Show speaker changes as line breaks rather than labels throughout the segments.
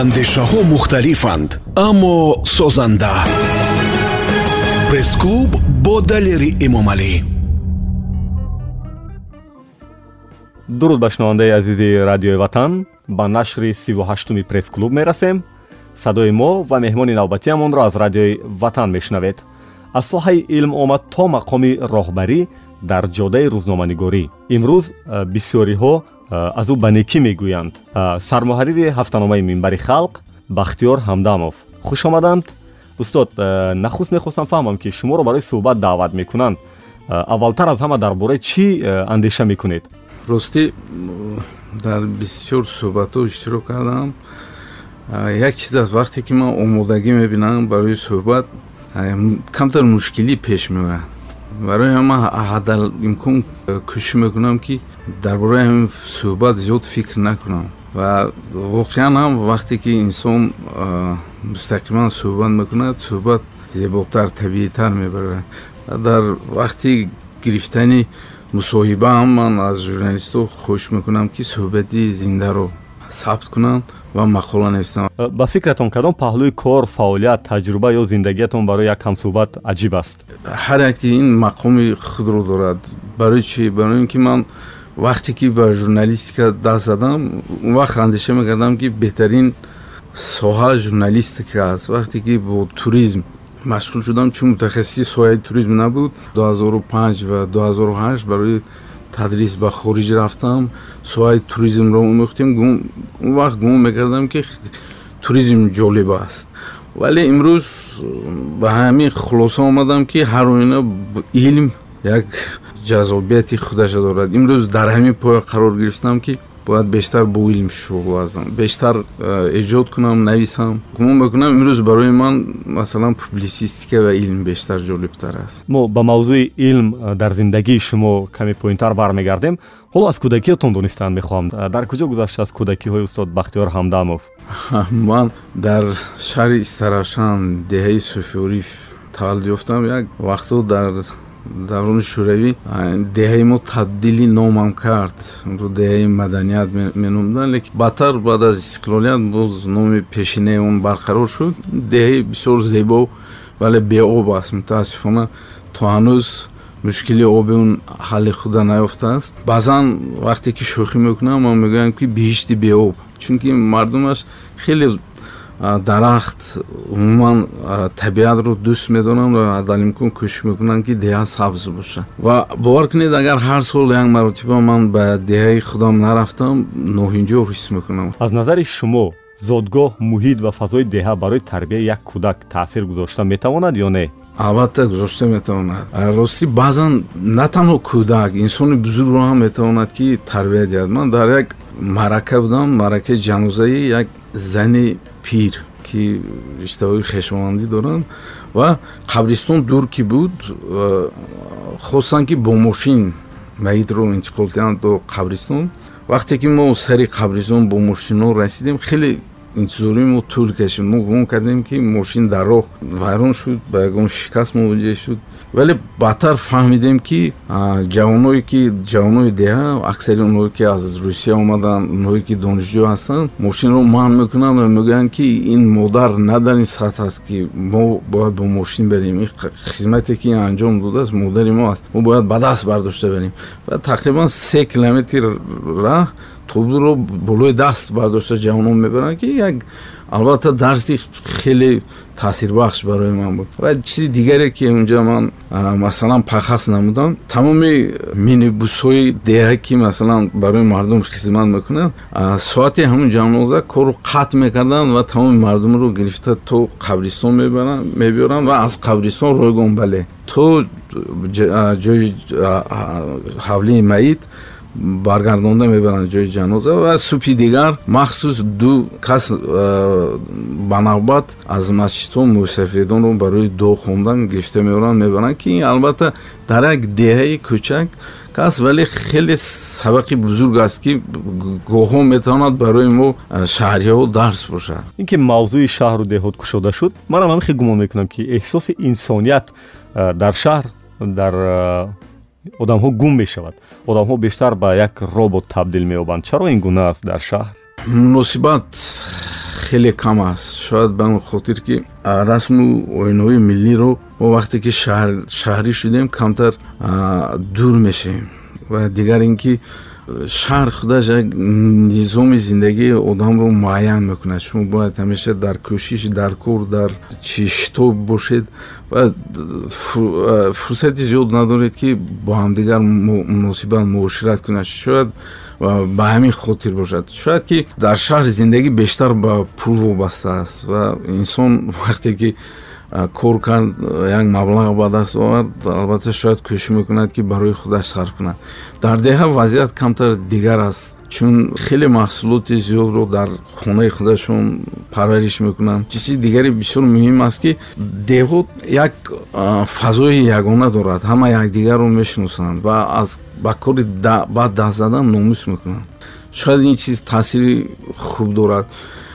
андешаҳо мухталифанд аммо созанда. Пресс-клуб бо далери эмомалӣ
дуруд ба шунавандаи азизи радиои ватан ба нашри сиву ҳаштуми пресс-клуб мерасем. Садои мо ва меҳмони навбатиамонро аз радиои ватан мешунавед. Аз соҳаи илм омад то мақоми роҳбарӣ дар ҷодаи рӯзноманигорӣ. Имрӯз бисёриҳо аз ӯ ба некӣ мегӯянд. Сармуҳаррири ҳафтаномаи минбари халқ бахтиёр ҳамдамов. Хушомаданд устод нахуст мехостам фаҳмам ки шуморо барои суҳбат даъват мекунанд. Аввалтар аз ҳама дар бораи чӣ андеша мекунед?
Ростӣ дар бисёр суҳбатҳо иштирок кардам. Як чиз аст вақте ки ман омодагӣ мебинам барои суҳбат камтар мушкилӣ пеш меояд барои ҳама ҳадалимкон кӯшиш мекунам ки дар бораи ҳамин суҳбат зиёд фикр накунам. Ва воқеан ҳам вақте ки инсон мустақиман суҳбат мекунад суҳбат зеботар табиитар мебарад дар вақти гирифтани мусоҳиба ҳам ман аз журналистҳо хоҳиш мекунам ки суҳбати зиндаро сабт кунанд ва мақола нависанд
э, ба фикратон кадом паҳлӯи кор фаъолият таҷруба ё зиндагиятон барои як ҳамсӯҳбат аҷиб аст.
Ҳар якти ин мақоми худро дорад. Барои чӣ? Барои ин ки ман вақте ки ба журналистика даст задам он вақт андеша мекардам ки беҳтарин соҳа журналистика аст. Вақте ки бо туризм машғул шудам чун мутахассиси соҳаи туризм набуд 2005 ва 2008 барои тадрис ба хориҷ рафтам соҳаи туризмро омӯхтем он вақт гумон мекардам ки туризм ҷолиб аст. Вале имрӯз ба ҳамин хулоса омадам ки ҳар оина илм як ҷазобияти худаша дорад. Имрӯз дар ҳамин поя қарор гирифтам ки бояд бештар бо илм шуғл азам бештар э, эҷод кунам нависам. Гумон мекунам имрӯз барои ман масалан публисистика ва илм бештар ҷолибтар аст.
Мо ба мавзӯи илм э, дар зиндагии шумо каме поинтар бармегардем. Ҳоло аз кӯдакиятон донистан мехоҳам. Э, дар куҷо гузашта аз кӯдакиҳои устод бахтиёр ҳамдамов?
Ман дар шаҳри истарашан деҳаи суфиориф таваллуд ёфтам. Як вақтҳо дар даврони шӯравӣ деҳаи мо табдили номам кард. Ро деҳаи маданият меномдан лекин баъдтар баъд аз истиқлолият боз номи пешинаи он барқарор шуд. Деҳаи бисёр зебо вале беоб аст. Мутаассифона то ҳанӯз мушкили оби он ҳалли худа наёфтааст баъзан вақте ки шӯхӣ мекунам ман мегӯям ки биҳишти беоб чунки мардумаш хеле дарахт умуман табиатро дӯст медоранд ва ҳадалимкон кӯшиш мекунанд ки деҳа сабз бошад ва бовар кунед агар ҳар сол як маротиба ман ба деҳаи худам нарафтам ноҳинҷо ҳис мекунам.
Аз назари шумо зодгоҳ муҳит ва фазои деҳа барои тарбияи як кӯдак таъсир гузошта метавонад ё не?
Албатта гузошта метавонад. Ростӣ баъзан на танҳо кӯдак инсони бузургро ҳам метавонад ки тарбия диҳад. Ман дар як маърака будам маъракаи ҷанозаи як зани пир ки риштаҳои хешовандӣ доранд ва қабристон дур ки буд хостанд ки бо мошин маитро интиқол диҳанд до қабристон. Вақте ки мо сари қабристон бо мошино расидем хеле интизори мо тӯл кашид мо гумон кардем ки мошин дар роҳ вайрон шуд ба ягон шикаст мувоҷеҳ шуд. Вале баъдтар фаҳмидем ки ҷавоное ки ҷавонои деҳа аксари онҳое ки аз русия омаданд онҳое ки донишҷӯ ҳастанд мошинро манъ мекунанд ва мегӯянд ки ин модар на дар ин сатҳ аст ки мо бояд бо мошин барем. Ин хизмате ки анҷом додааст модари мо аст. Мо бояд ба даст бардошта барем. Ва тақрибан се километр раҳ тобуро болои даст бардошта ҷавонон мебаранд ки як албатта дарси хеле таъсирбахш барои ман буд. Ва чизи дигаре ки унҷа ман масалан пахас намудам тамоми минибусҳои деҳа ки масалан барои мардум хизмат мекунанд соати ҳамун ҷаноза корро қатъ мекарданд ва тамоми мардумро гирифта то қабристон мебиёранд ва аз қабристон ройгон бале. То ҷои ҳавлии маит баргардонда мебаранд ҷои ҷаноза ва субҳи дигар махсус ду кас ба навбат аз масҷидҳо мусафедонро барои дуо хондан гирифта меоранд мебаранд ки албатта дар як деҳаи кӯчак кас вале хеле сабақи бузург аст ки гоҳҳо метавонад барои мо шаҳриҳо дарс бошад.
Ин ки мавзӯи шаҳру деҳот кушода шуд манам ҳамин хел гумон мекунам ки эҳсоси инсоният дар шаҳр дар одамҳо гум мешавад. одамҳо бештар ба як робот табдил меёбанд. Чаро ин гуна аст дар шаҳр?
Муносибат хеле кам аст. Шояд ба он хотир ки расму оинаҳои миллиро мо вақте ки шаҳрӣ шудем камтар дур мешавем. ва дигар ин ки шаҳр худаш як низоми зиндагии одамро муайян мекунад. Шумо бояд ҳамеша дар кӯшиш дар кор дар чи шитоб бошед фурсати зиёд надоред ки бо ҳамдигар муносибат муошират кунад. Шояд ба ҳамин хотир бошад. Шояд ки дар шаҳр зиндагӣ бештар ба пул вобаста аст ва инсон вақте ки кор кард як маблағ ба даст овард албатта шояд кӯшиш мекунад ки барои худаш сарф кунад. Дар деҳа вазъият камтар дигар аст чун хеле маҳсулоти зиёдро дар хонаи худашон парвариш мекунанд. Чизи дигари бисёр муҳим аст ки деҳот як фазои ягона дорад ҳама якдигарро мешиносанд ва аз ба кори бад даст задан номус мекунанд. Шояд ин чиз таъсири хуб дорад.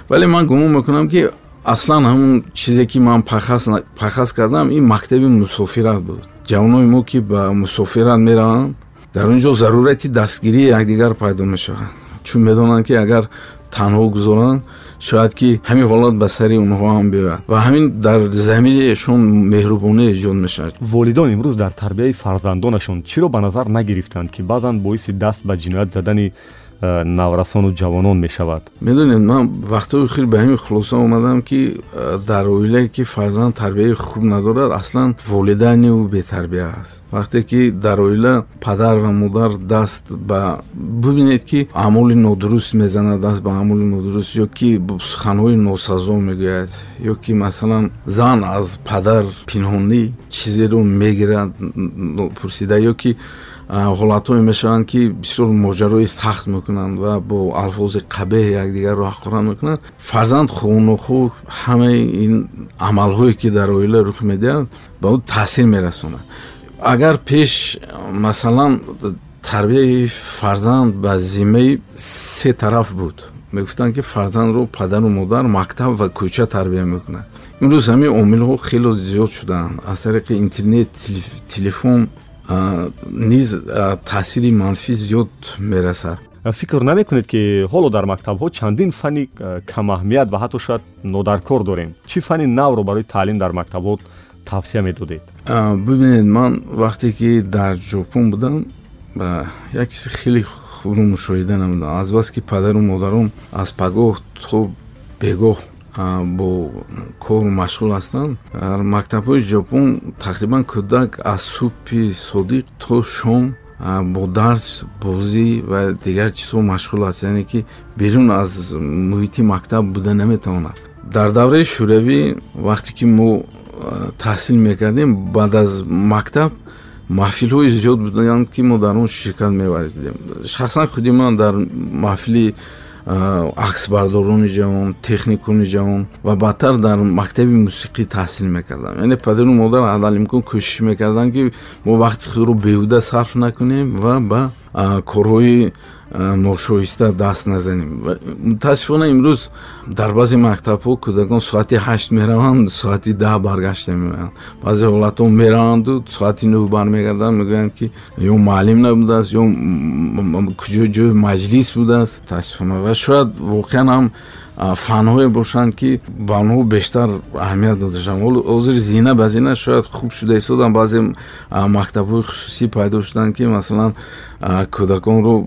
Вале ман гумон мекунам ки аслан ҳамун чизе ки ман пахас кардам ин мактаби мусофират буд. Ҷавонои мо ки ба мусофират мераванд дар он ҷо зарурати дастгирии якдигар пайдо мешавад. Чун медонанд ки агар танҳо гузоранд шояд ки ҳамин ҳолат ба сари онҳо ҳам биёяд ва ҳамин дар замириашон меҳрубонӣ эҷод мешавад.
Волидон имрӯз дар тарбияи фарзандонашон чиро ба назар нагирифтанд ки баъзан боиси даст ба ҷиноят задани наврасону ҷавонон мешавад.
Медонед ман вақтҳои хел ба ҳамин хулоса омадам ки э, дар оилае ки фарзанд тарбияи хуб надорад аслан волидайни ӯ бетарбия аст. Вақте ки дар оила падар ва модар даст ба бибинед ки аъмоли нодуруст мезанад даст ба аъмоли нодуруст ё ки суханҳои носазо мегӯяд ё ки масалан зан аз падар пинҳонӣ чизеро мегирад пурсида ё ки ҳолатҳое мешаванд ки бисёр моҷарои сахт мекунанд ва бо алфози қабеҳ якдигарро ҳақорат мекунанд. Фарзанд хонохӯ ҳамаи ин амалҳое ки дар оила рух медиҳад ба ӯ таъсир мерасонад. Агар пеш масалан тарбияи фарзанд ба зиммаи се тараф буд мегуфтанд ки фарзандро падару модар мактаб ва кӯча тарбия мекунад. Имрӯз ҳамин омилҳо хеле зиёд шудаанд аз тариқи интернет телефон низ таъсири манфӣ зиёд мерасад.
Фикр намекунед ки ҳоло дар мактабҳо чандин фанни камаҳамият ва ҳатто шояд нодаркор дорем. Чӣ фанни навро барои таълим дар мактабҳо тавсия медодед?
Бибинед ман вақте ки дар ҷопон будам як чизи хеле хубро мушоҳида намудам. Азбас ки падару модаром аз пагоҳ то бегоҳ бо кору машғул ҳастанд. мактабҳои ҷопон тақрибан кӯдак аз субҳи содиқ то шом бо дарс бозӣ ва дигар чизҳо машғул аст. Яъне ки берун аз муҳити мактаб буда наметавонад. Дар давраи шӯравӣ вақте ки мо таҳсил мекардем баъд аз мактаб маҳфилҳои зиёд буданд ки мо дар он ширкат меварзидем. Шахсан худи ман дар маҳфили аксбардорони ҷавон техникони ҷавон ва баъдтар дар мактаби мусиқӣ таҳсил мекардам. Яъне падару модар ҳадалимкон кӯшиш мекарданд ки мо вақти худро беҳуда сарф накунем ва ба корҳои ношоиста даст назанем. Мутаассифона имрӯз дар баъзе мактабҳо кӯдакон соати ҳашт мераванд соати даҳ баргашта меоянд баъзе ҳолатҳо мераванду соати нӯҳ бармегарданд мегӯянд ки ё муаллим набудааст ё куҷо ҷои маҷлис будааст. Мутаассифона ва шояд воқеан ҳам фанҳое бошанд ки ба онҳо бештар аҳамият дода шаванд ҳозир зина ба зина шояд хуб шуда истоданд. Баъзе мактабҳои хусусӣ пайдо шуданд ки масалан кӯдаконро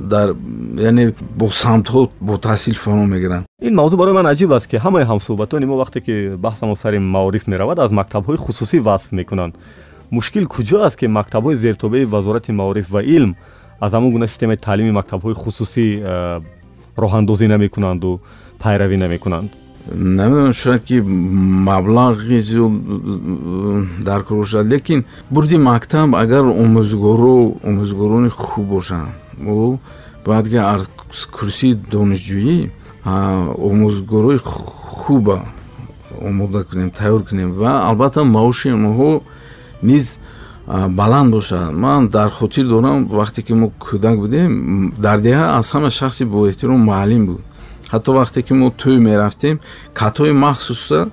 дар яъне бо самтҳо бо таҳсил фаро мегиранд.
Ин мавзӯъ барои ман аҷиб аст ки ҳамаи ҳамсӯҳбатони мо вақте ки баҳсамон сари маориф меравад аз мактабҳои хусусӣ васф мекунанд. Мушкил куҷо аст ки мактабҳои зертобаи вазорати маориф ва илм аз ҳамон гуна системаи таълими мактабҳои хусусӣ роҳандозӣ намекунанду пайравӣ намекунанд?
Намедонам шояд ки маблағи зиёд дар кор бошад лекин бурди мактаб агар омӯзгоро омӯзгорони хуб бошанд бояд ки аз курсии донишҷӯӣ омӯзгорои хуба омода кунем тайёр кунем ва албатта маоши онҳо низ баланд бошад ман дар хотир дорам вақте ки мо кӯдак будем дар деҳа аз ҳама шахси боэҳтиром муаллим буд. Ҳатто вақте ки мо тӯй мерафтем катҳои махсуса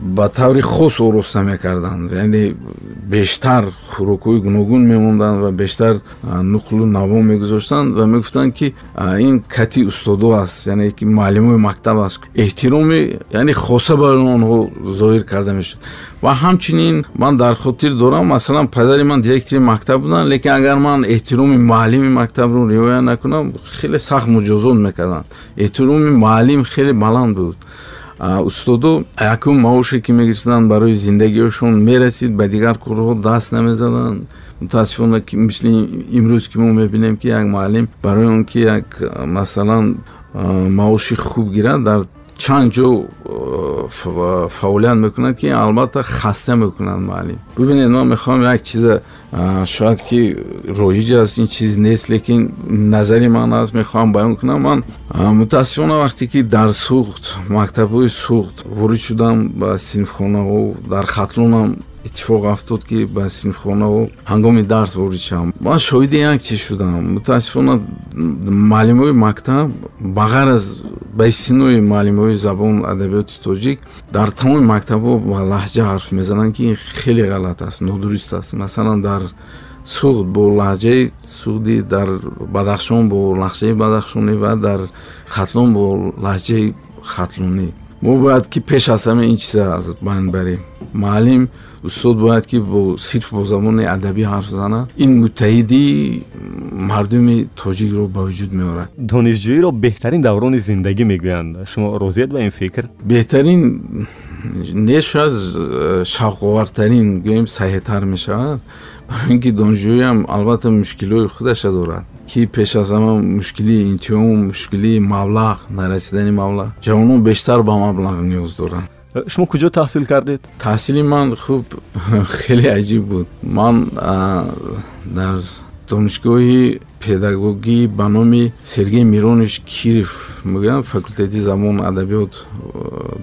ба таври хос ороста мекарданд яъне бештар хӯрокҳои гуногун мемонданд ва бештар нуқлу наво мегузоштанд ва мегуфтанд ки ин кати устодо аст яъне ки муаллимои мактаб аст. Эҳтироми яъне хоса барои онҳо зоҳир карда мешуд. Ва ҳамчунин ман дар хотир дорам масалан падари ман директори мактаб буданд лекин агар ман эҳтироми муаллими мактабро риоя накунам хеле сахт муҷозот мекарданд. Эҳтироми муаллим хеле баланд буд устодо якум маоше ки мегирифтанд барои зиндагиашон мерасид ба дигар корҳо даст намезаданд. Мутаассифона мисли имрӯз ки мо мебинем ки як муаллим барои он ки як масалан маоши хуб гирад дар чанд ҷо фаъолият мекунад ки албатта хаста мекунад муаллим бибинед ман мехоҳам як чиза шояд ки роиҷ аст ин чиз нест лекин назари ман аст мехоҳам баён кунам. Ман мутаассифона вақте ки дар суғд мактабҳои суғд ворид шудам ба синфхонаҳо дар хатлонам иттифоқ афтод ки ба синфхонаҳо ҳангоми дарс ворид шавам ман шоҳиди як чиз шудам? Мутаассифона муаллимои мактаб ба ғайр аз ба истинои муаллимои забон адабиёти тоҷик дар тамоми мактабҳо ба лаҳҷа ҳарф мезананд ки хеле ғалат аст нодуруст аст. Масалан дар суғд бо лаҳҷаи суғдӣ дар бадахшон бо лаҳҷаи бадахшонӣ ва дар хатлон бо лаҳҷаи хатлонӣ. Мо бояд ки пеш аз ҳама ин чиза аз байн барем. Муаллим устод бояд ки бо сирф бо забони адабӣ ҳарф занад ин муттаҳиди мардуми тоҷикро ба вуҷуд меорад.
Донишҷӯиро беҳтарин даврони зиндагӣ мегӯянд. Шумо розиед ба ин фикр?
Беҳтарин не шояд шавқовартарин гӯем саҳетар мешавад. Барои ин ки донишҷӯиам албатта мушкилои худаша дорад ки пеш аз ҳама мушкилии интиҳом мушкилии маблағ нарасидани маблағ ҷавонон бештар ба маблағ ниёз доранд
шумо куҷо таҳсил кардед?
Таҳсили ман хуб хеле аҷиб буд. Ман дар донишгоҳи педагогӣ ба номи сергей миронич киров мегӯям факултети забон адабиёт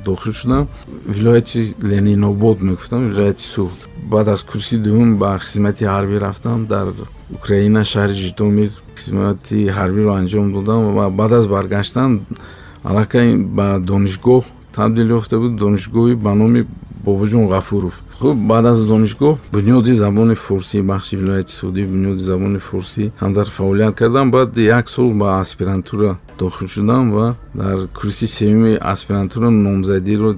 дохил шудам. Вилояти ленинобод мегуфтам вилояти суғд баъд аз курси дуввум ба хизмати ҳарбӣ рафтам. Дар украина шаҳри житомир хизмати ҳарбиро анҷом додам ва баъд аз баргаштан аллакай ба донишгоҳ табдил ёфта буд донишгоҳи ба номи бобоҷон ғафуров. Хуб баъд аз донишгоҳ бунёди забони форсӣ бахши вилояти судӣ бунёди забони форсӣ камтар фаъолият кардам. Баъд як сол ба аспирантура дохил шудам ва дар курси сеюми аспирантура номзадиро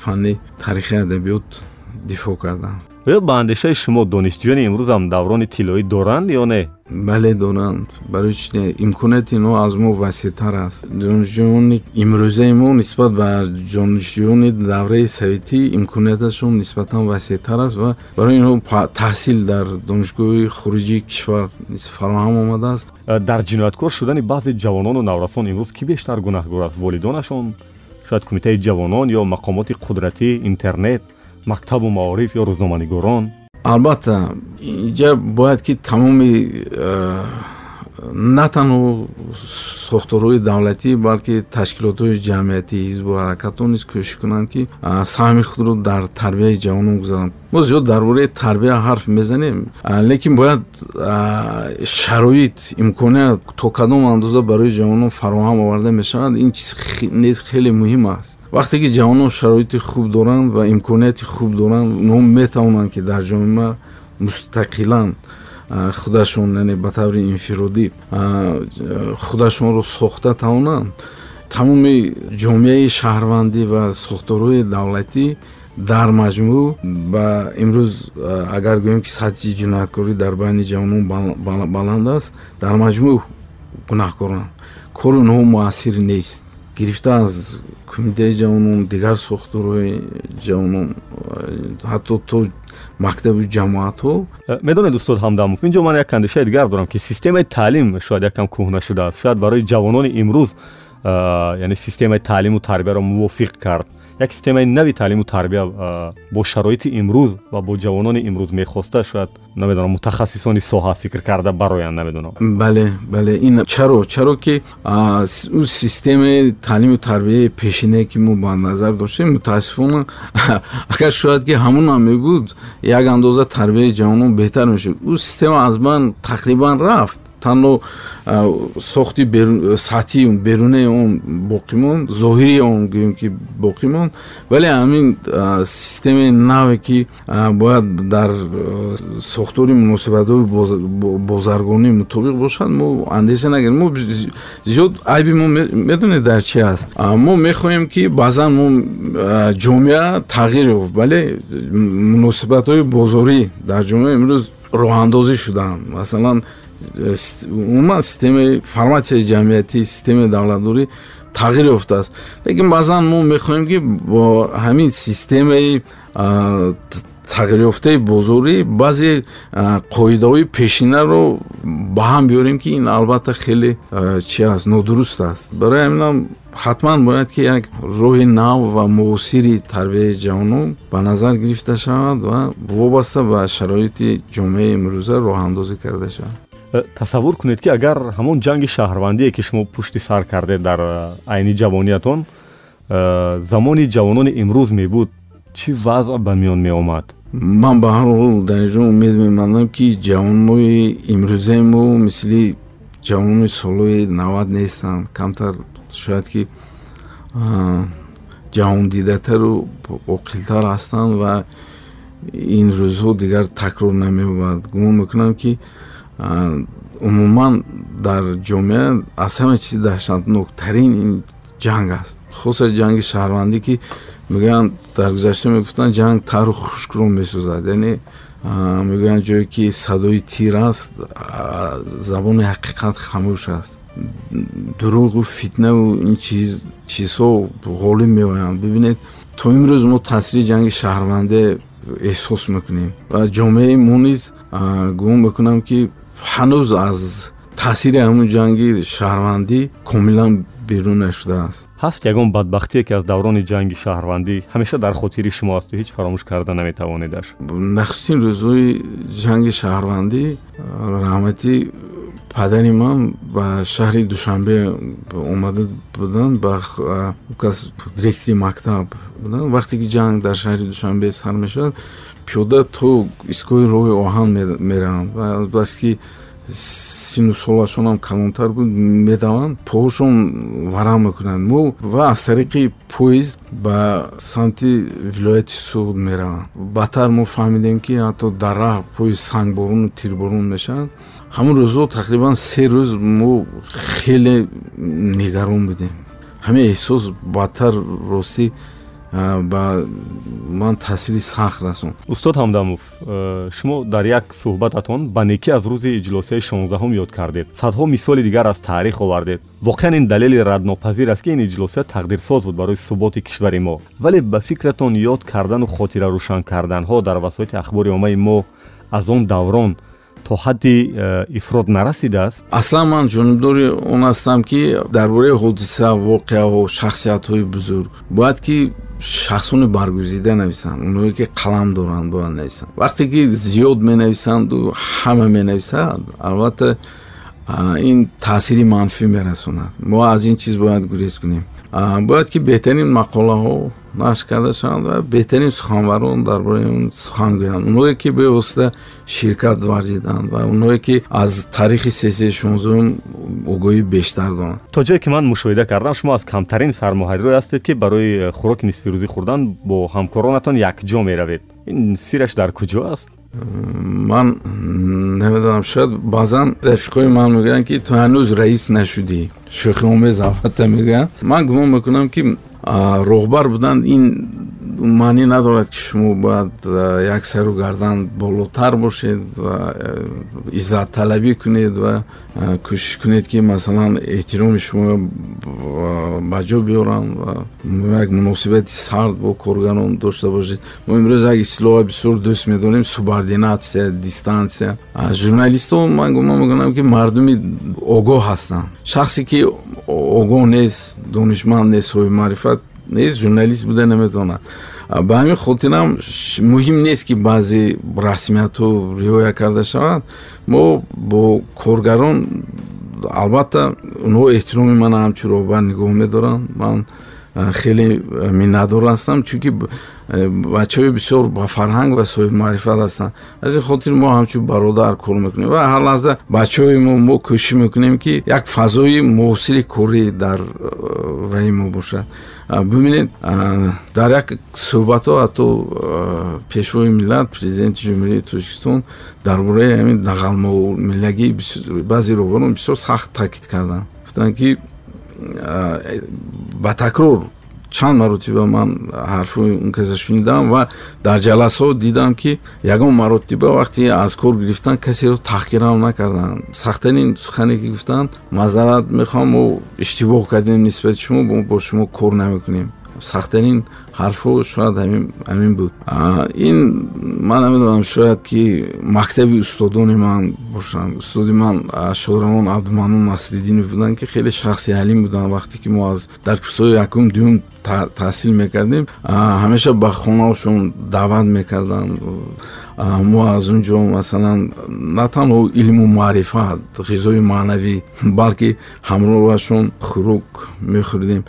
фанни тарихи адабиёт дифоъ кардам
ба андешаи шумо донишҷӯёни имрӯзам даврони тиллоӣ доранд ё не?
Бале доранд. Барои чи имконияти но аз мо васеътар аст. Донишҷӯёни имрӯзаи мо нисбат ба донишҷӯёни давраи советӣ имконияташон нисбатан васеътар аст ва барои инҳо таҳсил дар донишгоҳи хориҷии кишвар фароҳам омадааст
дар ҷинояткор шудани баъзе ҷавонону наврасон имрӯз кӣ бештар гунаҳгор аст? Волидонашон? Шояд кумитаи ҷавонон ё мақомоти қудратӣ интернет мактабу маориф ё рӯзноманигорон?
Албатта инҷа бояд ки тамоми на танҳо сохторҳои давлатӣ балки ташкилотҳои ҷамъиятӣ ҳизбу ҳаракатҳо низ кӯшиш кунанд ки саҳми худро дар тарбияи ҷавонон гузаранд. Мо зиёд дар бораи тарбия ҳарф мезанем лекин бояд шароит имконият то кадом андоза барои ҷавонон фароҳам оварда мешавад. Ин чиз нез хеле муҳим аст. Вақте ки ҷавонон шароити хуб доранд ва имконияти хуб доранд онҳо метавонанд ки дар ҷомеа мустақилан худашон яъне ба таври инфиродӣ худашонро сохта тавонанд тамоми ҷомеаи шаҳрвандӣ ва сохторҳои давлатӣ дар маҷмӯъ ба имрӯз агар гӯем ки сатҳи ҷинояткорӣ дар байни ҷавонон баланд аст дар маҷмӯъ гунаҳкоранд кори онҳо муассир нест. Гирифта аз кумитаи ҷавонон дигар сохторҳои ҷавонон ҳатто то мактаби ҷамоатҳо.
Э, медонед устод ҳамдамов ин ҷо ман як андешаи дигар дорам ки системаи таълим шояд якам кӯҳна шудааст. Шояд барои ҷавонони имрӯз э, яъне системаи таълиму тарбияро мувофиқ кард як системаи нави таълиму тарбия бо шароити имрӯз ва бо ҷавонони имрӯз мехоста шояд намедонам мутахассисони соҳа фикр карда бароянд намедонам.
Бале бале ин чаро чаро ки ӯ системаи таълиму тарбияи пешинае ки мо ба назар доштем мутаассифона агар шояд ки ҳамонам мебуд як андоза тарбияи ҷавонон беҳтар мешуд. Ӯ система аз байн тақрибан рафт танҳо сохти сатҳи берунаи он боқӣ монд зоҳири он гӯем ки боқӣ монд вале ҳамин системаи наве ки бояд дар сохтори муносибатҳои бозаргонӣ мутобиқ бошад. Мо андеша нагирем. Мо зиёд айби мо медонед дар чи аст? Мо мехоҳем ки баъзан мо ҷомеа тағйир ёфт. Бале муносибатҳои бозорӣ дар ҷомеа имрӯз роҳандозӣ шудаанд. Масалан умуман системаи форматсияи ҷамъиятӣ системаи давлатдорӣ тағйир ёфтааст. Лекин баъзан мо мехоҳем ки бо ҳамин системаи тағйирёфтаи бозорӣ баъзе қоидаҳои пешинаро ба ҳам биёрем ки ин албатта хеле чи аст нодуруст аст. Барои ҳаминам ҳатман бояд ки як роҳи нав ва муосири тарбияи ҷавонон ба назар гирифта шавад ва вобаста ба шароити ҷомеаи имрӯза роҳандозӣ карда шавад
тасаввур кунед ки агар ҳамон ҷанги шаҳрвандие ки шумо пушти сар кардед дар э, айни ҷавониятон э, замони ҷавонони имрӯз мебуд чӣ вазъ ба миён меомад?
Ман ба ҳар ҳол дар инҷо умед мемандам ки ҷавонои имрӯзаи мо мисли ҷавонони солҳои навад нестанд. Камтар шояд ки ҷаҳондидатару оқилтар ҳастанд ва ин рӯзҳо дигар такрор намеёбад. Гумон мекунам ки умуман дар ҷомеа аз ҳама чизи даҳшатноктарин ин ҷанг аст. Хуса ҷанги шаҳрвандӣ ки мегӯянд дар гузашта мегуфтанд ҷанг тару хушкро месӯзад. Яъне мегӯянд ҷое ки садои тир аст забони ҳақиқат хамӯш аст. Дуруғу фитнаву ин чизҳо ғолиб меоянд бибинед то имрӯз мо таъсири ҷанги шаҳрванде эҳсос мекунем. Ва ҷомеаи мо низ гумон мекунам ки ҳанӯз аз таъсири ҳамун ҷанги шаҳрвандӣ комилан берун нашудааст.
Ҳаст ягон бадбахтие ки аз даврони ҷанги шаҳрвандӣ ҳамеша дар хотири шумо асту ҳеҷ фаромӯш карда наметавонедаш
нахустин рӯзҳои ҷанги шаҳрвандӣ раҳмати падари ман ба шаҳри душанбе омада буданд ба кас директори мактаб буданд вақте ки ҷанг дар шаҳри душанбе сар мешавад пиёда то истгоҳи роҳи оҳан мераванд ва албаст ки сину солашонам калонтар буд медаванд поҳошон варам мекунанд. Мо ва аз тариқи поезд ба самти вилояти суд мераванд. Баъдтар мо фаҳмидем ки ҳатто дар раҳ поезд сангборуну тирборун мешавад. Ҳамон рӯзҳо тақрибан се рӯз мо хеле нигарон будем. Ҳамин эҳсос баъдтар ростӣ ба ман таъсири сахт расонд
устод ҳамдамов э, шумо дар як суҳбататон ба некӣ аз рӯзи иҷлосияи шонздаҳум ёд кардед. Садҳо мисоли дигар аз таърих овардед. Воқеан ин далели раднопазир аст ки ин иҷлосия тақдирсоз буд барои суботи кишвари мо. Вале ба фикратон ёд кардану хотирарӯшан карданҳо дар васоити ахбори оммаи мо аз он даврон то ҳадди э, ифрод нарасидааст
аслан ман ҷонибдори он ҳастам ки дар бораи ҳодиса воқеаҳо шахсиятҳои бузург бояд ки шахсони баргузида нависанд оное ки қалам доранд бояд нависанд. Вақте ки зиёд менависанду ҳама менависад албатта ин таъсири манфӣ мерасонад. Мо аз ин чиз бояд гурез кунем. Бояд ки беҳтарин мақолаҳо нашр карда шаванд ва беҳтарин суханварон дар бораи он сухан гӯянд оное ки бевосита ширкат варзиданд ва оное ки аз таърихи сесии шонздаҳум огоҳӣ бештар доранд
то ҷое ки ман мушоҳида кардам шумо аз камтарин сармоҳарирое ҳастед ки барои хӯроки нисфирӯзӣ хӯрдан бо ҳамкоронатон якҷо меравед ин сираш дар куҷо аст
ман намедонам шояд баъзан рафиқои ман мегӯянд ки ту ҳанӯз раис нашудӣ. Шӯхиомез албатта мегӯянд. Ман гумон мекунам ки роҳбар буданд ин маънӣ надорад ки шумо бояд як сару гардан болотар бошед ва иззатталабӣ кунед ва кӯшиш кунед ки масалан эҳтироми шумо ба ҷо биёранд ва як муносибати сард бо коргарон дошта бошед. Мо имрӯз як истлоҳа бисёр дӯст медонем субординатсия дистансия. Журналистҳо ман гумон мекунам ки мардуми огоҳ ҳастанд. Шахсе ки огоҳ нест донишманд нест соҳиби маърифат нест журналист буда наметавонад ба ҳамин хотирам муҳим нест ки баъзе расмиятҳо риоя карда шавад мо бо коргарон албатта онҳо эҳтироми мана ҳамчун роҳбар нигоҳ медоранд. Ман хеле миннатдор ҳастам чунки бачаҳои бисёр ба фарҳанг ва соҳиби маърифат ҳастанд. Аз ин хотир мо ҳамчун бародар кор мекунем ва ҳар лаҳза бачаҳои мо мо кӯшиш мекунем ки як фазои муосири корӣ дар ваи мо бошад. Бибинед дар як суҳбатҳо ҳатто пешвои миллат президенти ҷумҳурии тоҷикистон дар бораи ҳамин дағалмомиллагии баъзе роҳбарон бисёр сахт таъкид карданд. Гуфтанд ки ба такрор чанд маротиба ман ҳарфои он каса шунидам ва дар ҷаласаҳо дидам ки ягон маротиба вақте аз кор гирифтан касеро таҳқирам накарданд сахттарин сухане ки гуфтанд маъзарат мехоҳам мо иштибоҳ кардем нисбати шумо бо шумо кор намекунем сахттарин ҳарфҳо шояд ҳамин буд. Ин ман намедонам шояд ки мактаби устодони ман бошанд. Устоди ман шодрамон абдумаънун насриддинов буданд ки хеле шахси ҳалим буданд вақте ки мо аз дар курсҳои якум дуюм таҳсил мекардем ҳамеша ба хонаашон даъват мекарданд мо аз он ҷо масалан на танҳо илму маърифат ғизои маънавӣ балки ҳамроҳашон хӯрок мехӯрдем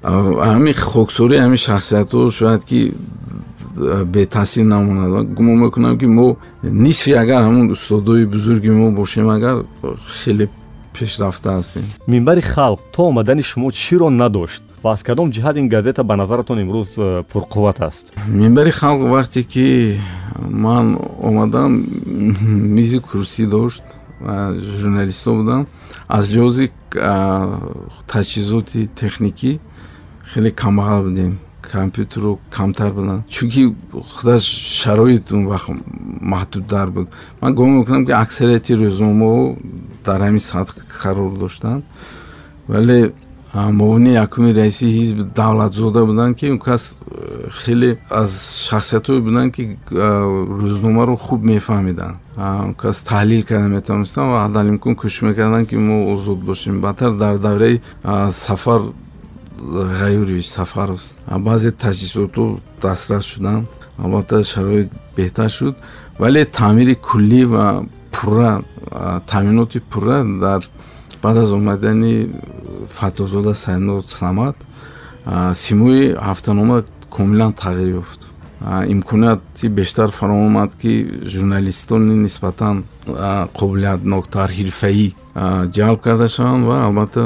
ҳамин хоксори ҳамин шахсиятҳо шояд ки бетаъсир намонад. Гумон мекунам ки мо нисфи агар ҳамон устодои бузурги мо бошем агар хеле пешрафта ҳастем.
Минбари халқ то омадани шумо чиро надошт ва аз кадом ҷиҳат ин газета ба назаратон имрӯз э, пурқувват аст?
Минбари халқ вақте ки ман омадам мизи курсӣ дошт ва журналистҳо будам аз лиҳози таҷҳизоти техникӣ хеле камбағал будем компютеру камтар буданд чунки худа шароит он вақт маҳдудтар буд. Ман гумон мекунам ки аксарияти рӯзномаҳо дар ҳамин сатҳ қарор доштанд. Вале муовини якуми раиси ҳизби давлатзода буданд ки кас э, хеле аз шахсиятҳое буданд ки э, рӯзномаро хуб мефаҳмиданд. Кас таҳлил карда метавонистанд ва ҳадалимкун кӯшиш мекарданд ки мо озод бошем. Баъдтар дар давраи сафар ғаюрович сафаровст баъзе таҷҳизотҳо дастрас шуданд. Албатта шароит беҳтар шуд. Вале таъмири куллӣ ва пурра таъминоти пурра дар баъд аз омадани фатозода сайнод самад симои ҳафтанома комилан тағйир ёфт. Имконияти бештар фароҳам омад ки журналистони нисбатан қобилиятноктар ҳирфаӣ ҷалб карда шаванд ва албатта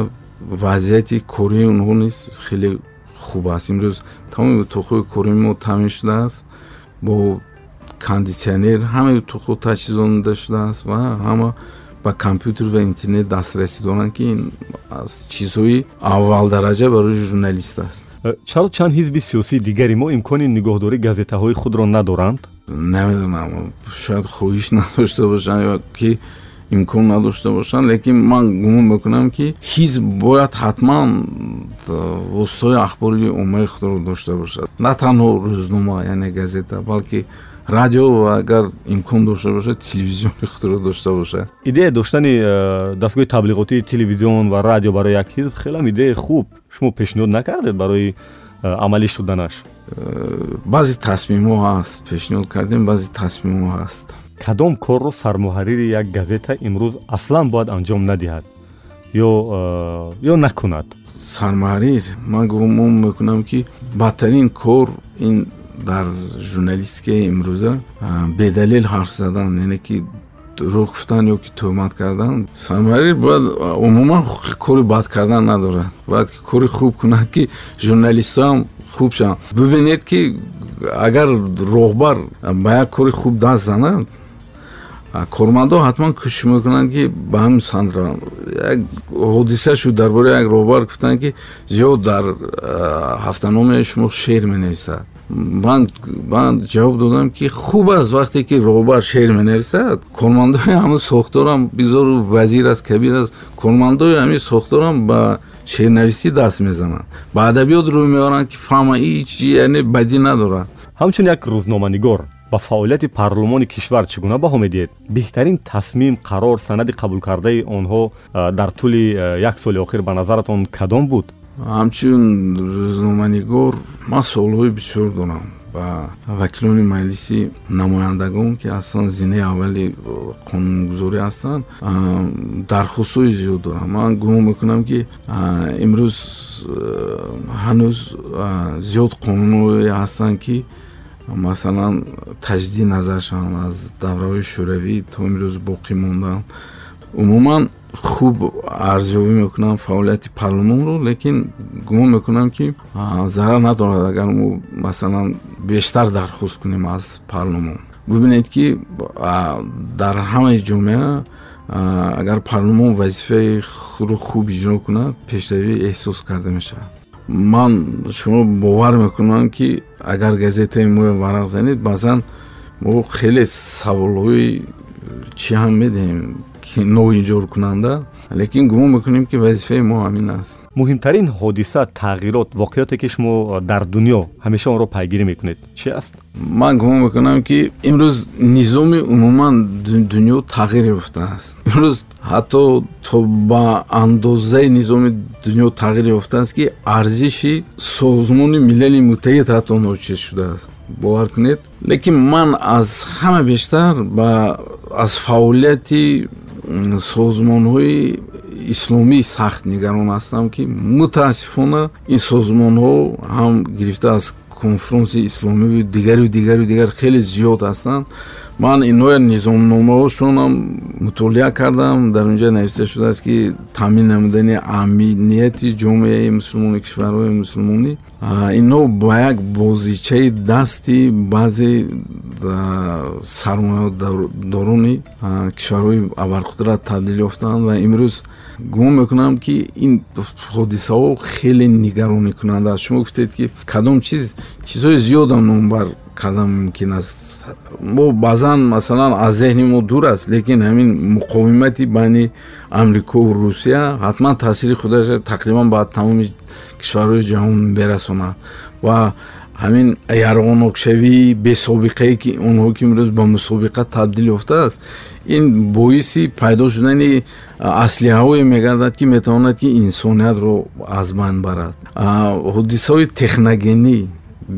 вазъияти кории онҳо низ хеле хуб аст. Имрӯз тамоми утоқҳои кории мо таъмин шудааст бо кондитсионер ҳамаи утоқҳо таҷҳизонда шудааст ва ҳама ба компютер ва интернет дастрасӣ доранд ки ин аз чизҳои аввалдараҷа барои журналист аст.
Э, чаро чанд ҳизби сиёсии дигари мо имкони нигоҳдории газетаҳои худро надоранд?
Намедонам. Шояд хоҳиш надошта бошанд ё ки имкон надошта бошанд. Лекин ман гумон мекунам ки ҳизб бояд ҳатман воситаҳои ахбори оммаи худро дошта бошад. На танҳо рӯзнома яъне газета балки радио агар имкон дошта бошад телевизиони худро дошта бошад.
Идея доштани э, дастгоҳи таблиғотии телевизион ва радио барои як ҳизб хелам идеяи хуб. Шумо пешниҳод накардед барои э, амалӣ шуданаш?
Э, баъзе тасмимҳо ҳаст. Пешниҳод кардем баъзе тасмимҳо ҳаст.
Кадом корро сармуҳаррири як газета имрӯз аслан бояд анҷом надиҳад? Ё ё накунад?
Сармуҳаррир? Ман гумон мекунам ки бадтарин кор ин дар журналистикаи имрӯза бедалел ҳарф задан яъне ки дурӯғ гуфтан ё ки тӯҳмат кардан сармуҳаррир бояд умуман кори бад кардан надорад. Бояд ки кори хуб кунад ки журналистҳоам хуб шаванд. Бибинед ки агар роҳбар ба як кори хуб даст занад кормандо ҳатман кӯшиш мекунанд ки ба ҳамин санд раванд як ҳодиса шуд дар бораи як роҳбар гуфтанд ки зиёд дар ҳафтаномаи шумо шеър менависад ман ман ҷавоб додам ки хуб аст вақте ки роҳбар шеър менависад кормандои ҳамин сохторам бизору вазир аст кабир аст кормандои ҳамин сохторам ба шеърнависӣ даст мезананд ба адабиёт рӯй меоранд ки фаҳма ҳеч яъне бадӣ надорад.
Ҳамчун як рӯзноманигор ба фаъолияти парлумони кишвар чӣ гуна баҳо медиҳед? Беҳтарин тасмим қарор санади қабулкардаи онҳо дар тӯли як соли охир ба назаратон кадом буд
ҳамчун рӯзноманигор ман суолҳои бисёр дорам ба вакилони маҷлиси намояндагон ки асосан зинаи аввали қонунгузорӣ ҳастанд дархостҳои зиёд дорам. Ман гумон мекунам ки имрӯз ҳанӯз зиёд қонунҳое ҳастанд ки масалан таҷдиди назар шаванд аз давраҳои шӯравӣ то имрӯз боқӣ мондаанд умуман хуб арзёбӣ мекунам фаъолияти парлумонро лекин гумон мекунам ки зарар надорад агар мо масалан бештар дархост кунем аз парлумон бибинед ки дар ҳамаи ҷомеа агар парлумон вазифаи худро хуб иҷро кунад пешравӣ эҳсос карда мешавад. Ман шумо бовар мекунам ки агар газетаи мо варақ занед баъзан мо хеле саволҳои чӣ ҳам медиҳем ноинҷоркунанда лекин гумон мекунем ки вазифаи мо ҳамин аст.
Муҳимтарин ҳодиса тағйирот воқеоте ки шумо дар дунё ҳамеша онро пайгирӣ мекунед чи аст?
Ман гумон мекунам ки имрӯз низоми умуман дунё тағйир ёфтааст имрӯз ҳатто то ба андозаи низоми дунё тағйир ёфтааст ки арзиши созмони милали муттаҳид ҳатто ночиз шудааст бовар кунед? Лекин ман аз ҳама бештар ба аз фаъолияти созмонҳои исломӣ сахт нигарон ҳастам ки мутаассифона ин созмонҳо ҳам гирифта аз конфронси исломиву дигару дигару дигар хеле зиёд ҳастанд ман инҳоя низомномаҳошонам мутолиа кардам. Дар унҷа нависта шудааст ки таъмин намудани амнияти ҷомеаи мусулмони кишварҳои мусулмонӣ. Инҳо ба як бозичаи дасти баъзе сармоядорони кишварҳои абарқудрат табдил ёфтаанд ва имрӯз гумон мекунам ки ин ҳодисаҳо хеле нигаронӣкунанда аст шумо гуфтед ки кадом чиз чизҳои зиёдам номбар кардан мумкин аст мо баъзан масалан аз зеҳни мо дур аст лекин ҳамин муқовимати байни амрикову русия ҳатман таъсири худаш тақрибан ба тамоми кишварҳои ҷаҳон мерасонад ва ҳамин ярғонокшавии бесобиқае ки онҳо ки имрӯз ба мусобиқа табдил ёфтааст ин боиси пайдо шудани аслиҳаҳое мегардад ки метавонад ки инсониятро аз байн барад. Ҳодисаҳои техногенӣ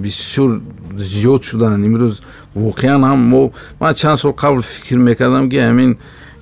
бисёр зиёд шуданд имрӯз воқеан ҳам мо ман чанд сол қабл фикр мекардам ки ҳамин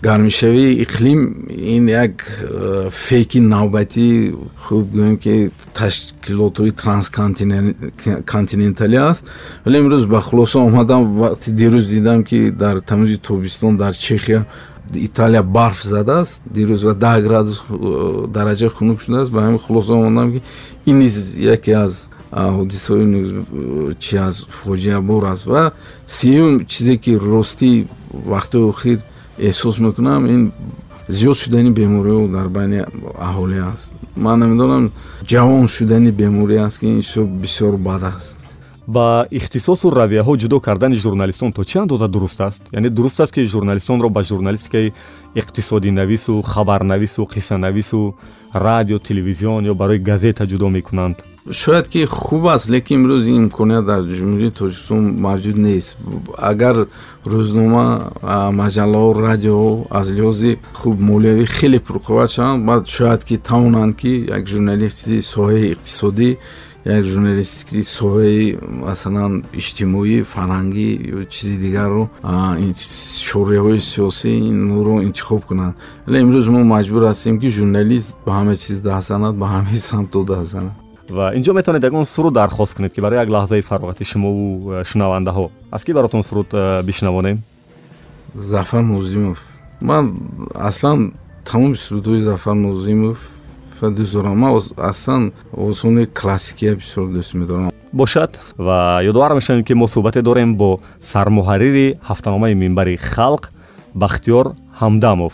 гармишавии иқлим ин як э, фейки навбатӣ. Хуб гӯем ки ташкилотҳои трансконтиненталӣ аст. Вале имрӯз ба хулоса омадам вақти дирӯз дидам ки дар тамози тобистон дар чехия италия барф задааст. Дирӯз ва даҳ градус э, дараҷа хунук шудааст. Ба ҳамин хулоса омадам ки ин низ яке аз ҳодисаҳои чи аз фоҷиабор аст. Ва сеюм чизе ки ростӣ вақтои охир эҳсос мекунам ин зиёд шудани бемориҳо дар байни аҳолӣ аст. Ман намедонам ҷавон шудани беморӣ аст ки ин бисёр бад аст.
Ба ихтисосу равияҳо ҷудо кардани журналистон то чӣ андоза дуруст аст? Яъне дуруст аст ки журналистонро ба журналистикаи иқтисодинавису хабарнавису қиссанавису радио телевизион ё барои газета ҷудо мекунанд
шояд ки хуб аст лекин имрӯз ин имконият дар ҷумҳурии тоҷикистон мавҷуд нест. Агар рӯзнома маҷаллаҳо радиоҳо аз лиҳози хуб молиявӣ хеле пурқувват шаванд баъд шояд ки тавонанд ки як журналисти соҳаи иқтисодӣ як журналисти соҳаи масалан иҷтимоӣ фарҳангӣ ё чизи дигарро шораҳои сиёсӣ инро интихоб кунанд. Вале имрӯз мо маҷбур ҳастем ки журналист ба ҳама чиз даҳ занад ба ҳамаи самто даҳ занад
ва инҷо метавонед ягон суруд дархост кунед ки барои як лаҳзаи фароғати шумову э, шунавандаҳо. Аз ки баротон суруд э, бишнавонем
зафар нозимов ман аслан тамоми сурудҳои зафар нозимов дӯст дорам ман аслан овозхони классикия бисёр дӯст медорам.
Бошад ва ёдовар мешавем ки мо суҳбате дорем бо сармуҳаррири ҳафтаномаи минбари халқ бахтиёр ҳамдамов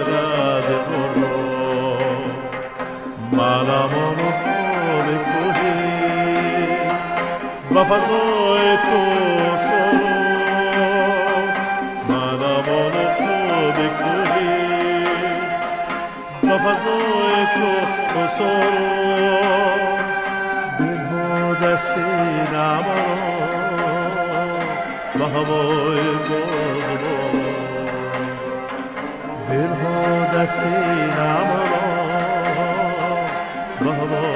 فضای تو سرو من امان تو بکنی به فضای تو سرو بنها دست نمرا به هوای بغبا بنها دست نمرا به هوای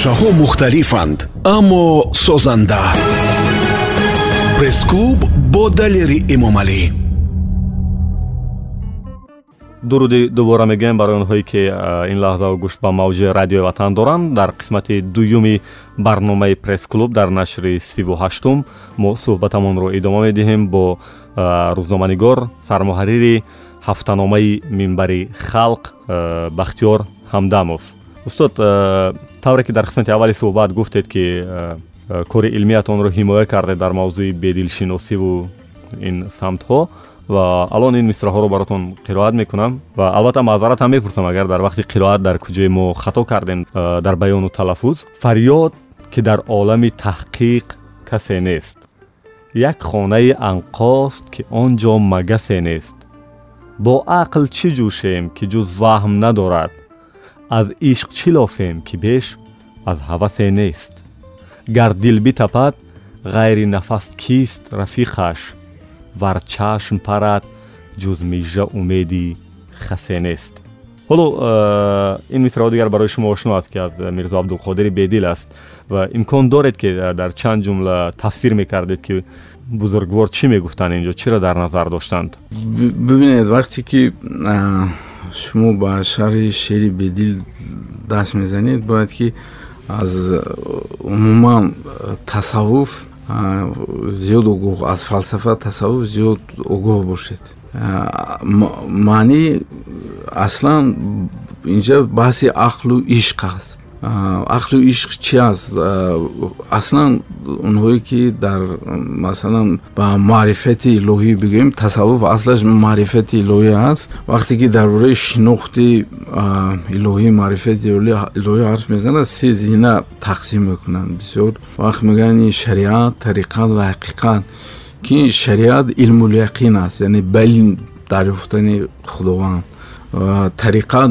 андешаҳо мухталифанд аммо созанда. Пресс-клуб бо далери эмомалӣ
дуруди дубора мегӯем барои онҳое ки ин лаҳзао гӯш ба мавҷи радиои ватан доранд дар қисмати дуюми барномаи пресс-клуб дар нашри сиву ҳаштум мо суҳбатамонро идома медиҳем бо рӯзноманигор сармуҳаррири ҳафтаномаи минбари халқ бахтиёр ҳамдамов устод тавре ки дар қисмати аввали суҳбат гуфтед ки кори илмиятонро ҳимоя кардед дар мавзӯи бедилшиносиву ин самтҳо. Ва алон ин мисраҳоро баротон қироат мекунам. Ва албатта маъзарат ҳам мепурсам агар дар вақти қироат дар куҷое мо хато кардем дар баёну талаффуз. Фарёд ки дар олами таҳқиқ касе нест. Як хонаи анқост ки он ҷо магасе нест. Бо ақл чӣ ҷӯшем ки ҷуз ваҳм надорад аз ишқ чӣ лофем ки беш аз ҳавасе нест. Гар дил битапад ғайри нафас кист рафиқаш вар чашм парад ҷуз мижа умеди хасе нест. Ҳоло ин мисраҳо дигар барои шумо ошно аст ки аз мирзо абдулқодири бедил аст ва имкон доред ки дар чанд ҷумла тафсир мекардед ки бузургвор чӣ мегуфтанд инҷо чиро дар назар доштанд?
Бибинед вақте ки шумо ба шарҳи шеъри бедил даст мезанед бояд ки аз умуман тасаввуф зиёд огоҳ аз фалсафа тасаввуф зиёд огоҳ бошед. Маънӣ аслан инҷа баҳси ақлу ишқ аст ақлу ишқ чи аст? Аслан онҳое ки дар масалан ба маърифати илоҳӣ бигӯем тасаввуф аслаш маърифати илоҳӣ аст. Вақте ки дар бораи шинохти илоҳӣ маърифати илоҳӣ ҳарф мезанад се зина тақсим мекунанд. Бисёр вақт мегӯянд ин шариат тариқат ва ҳақиқат ки шариат илмуляқин аст яъне ба илм дарёфтани худованд тариқа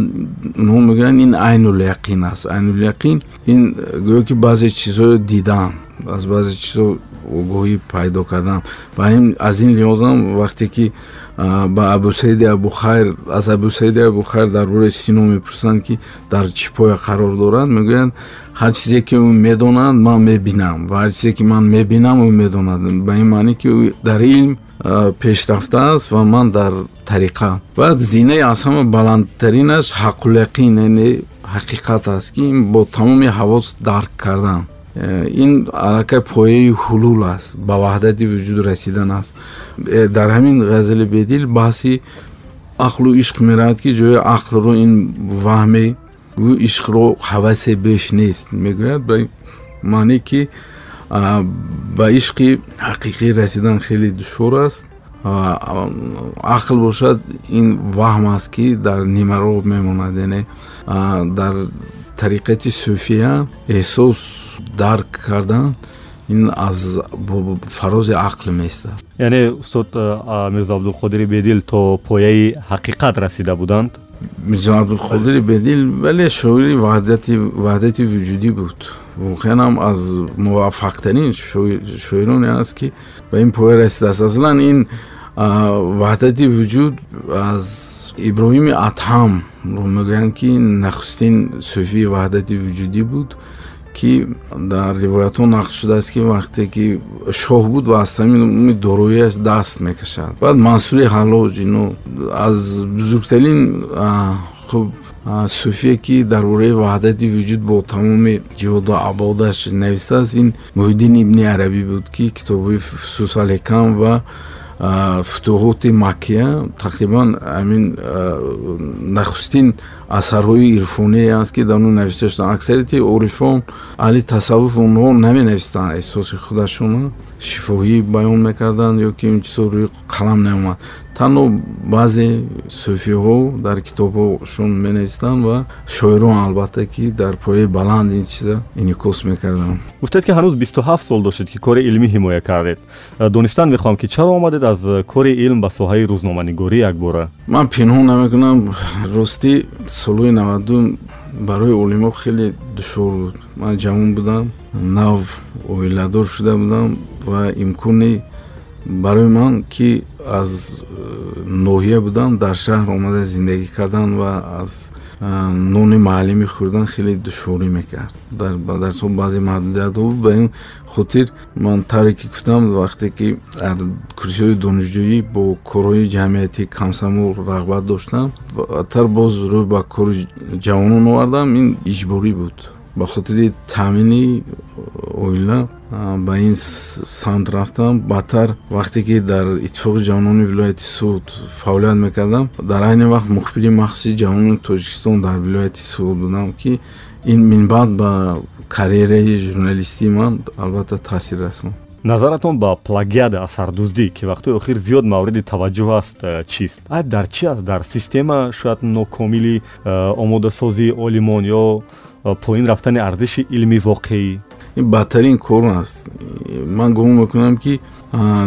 нӯ мегӯянд ин айнуляқин аст. айнуляқин ин гӯё ки баъзе чизҳоро дидан аз баъзе чизҳо огоҳӣ пайдо кардан. ба аз ин лиҳозам вақте ки ба абусаиди абухайр аз абусаиди абухайр дар бораи сино мепурсанд ки дар чӣ поя қарор дорад мегӯянд ҳар чизе ки ӯ медонад ман мебинам ва ҳар чизе ки ман мебинам ӯ медонад. ба ин маъне ки ӯ дар илм пешрафтааст ва ман дар тариқа. Баъд зинаи аз ҳама баландтаринаш ҳаққуляқин яъне ҳақиқат аст ки бо тамоми ҳавос дарк кардан. Э, ин аллакай пояи ҳулул аст ба ваҳдати вуҷуд расидан аст. Э, дар ҳамин ғазали бедил баҳси ақлу ишқ меравад ки ҷои ақлро ин ваҳме ишқро ҳавасе беш нест. Мегӯяд ба маъне ки ба ишқи ҳақиқӣ расидан хеле душвор аст. Ақл бошад ин ваҳм аст ки дар нимароғ мемонад. Яъне дар тариқати суфия эҳсос дарк кардан ин аз фарози ақл меистад
яъне устод мирзо абдулқодири бедил то пояи ҳақиқат расида буданд?
Мирзо абдулқодири бедил вале шоири ваҳдати вуҷудӣ буд воқеанам аз муваффақтарин шоироне аст ки ба ин поя расидааст аслан ин ваҳдати вуҷуд аз иброҳими атҳамро мегӯянд ки нахустин суфии ваҳдати вуҷудӣ буд ки дар ривоятҳо нақл шудааст ки вақте ки шоҳ буд ва аз тамими дороияш даст мекашад. Баъд мансури ҳаллоҷ ино аз бузургтарин хуб суфие ки дар бораи ваҳдати вуҷуд бо тамоми ҷиҳоду абодаш нависааст ин муҳиддин ибни арабӣ буд ки китобҳои фусусалҳикам ва футуҳоти маккия тақрибан амин нахустин асарҳои ирфоние аст ки дар он нависта шуданд аксарияти орифон аҳли тасаввуф онҳо наменавистанд эҳсоси худашона шифоҳӣ баён мекарданд ё ки ин чизо рӯи қалам наомад танҳо баъзе суфиҳо дар китобҳошон менавистанд ва шоирон албатта ки дар пояи баланд ин чиза инъикос мекарданд.
Гуфтед ки ҳанӯз бисту ҳафт сол доштед ки кори илмӣ ҳимоя кардед. Донистан мехоҳам ки чаро омадед аз кори илм ба соҳаи рӯзноманигорӣ якбора?
Ман пинҳон намекунам. Ростӣ солҳои навадум барои олимо хеле душвор буд. Ман ҷавон будам нав оиладор шуда будам ва имкони барои ман ки аз ноҳия будан дар шаҳр омада зиндагӣ кардан ва аз нони маълимӣ хӯрдан хеле душворӣ мекард. Дар сол баъзе маҳдудиятҳо буд ба ин хотир ман тавре ки гуфтам вақте ки дар курсиҳои донишҷӯӣ бо корҳои ҷамъиятӣ камсамол рағбат доштам. Баъдтар боз рӯй ба кори ҷавонон овардам. Ин иҷборӣ буд ба хотири таъмини оила ба ин самт рафтам. Баъдтар вақте ки дар иттифоқи ҷавонони вилояти суд фаъолият мекардам дар айни вақт мухбири махсуси ҷавонони тоҷикистон дар вилояти суд будам ки ин минбаъд ба карьераи журналистии ман албатта таъсир расонд
назаратон ба плагиат асардуздӣ ки вақтҳои охир зиёд мавриди таваҷҷӯҳ аст э, чист? Айб дар чи аст? Дар система шояд нокомили э, омодасозии олимон ё э, поин рафтани арзиши илми воқеӣ.
Ин бадтарин кор аст. Ман гумон мекунам ки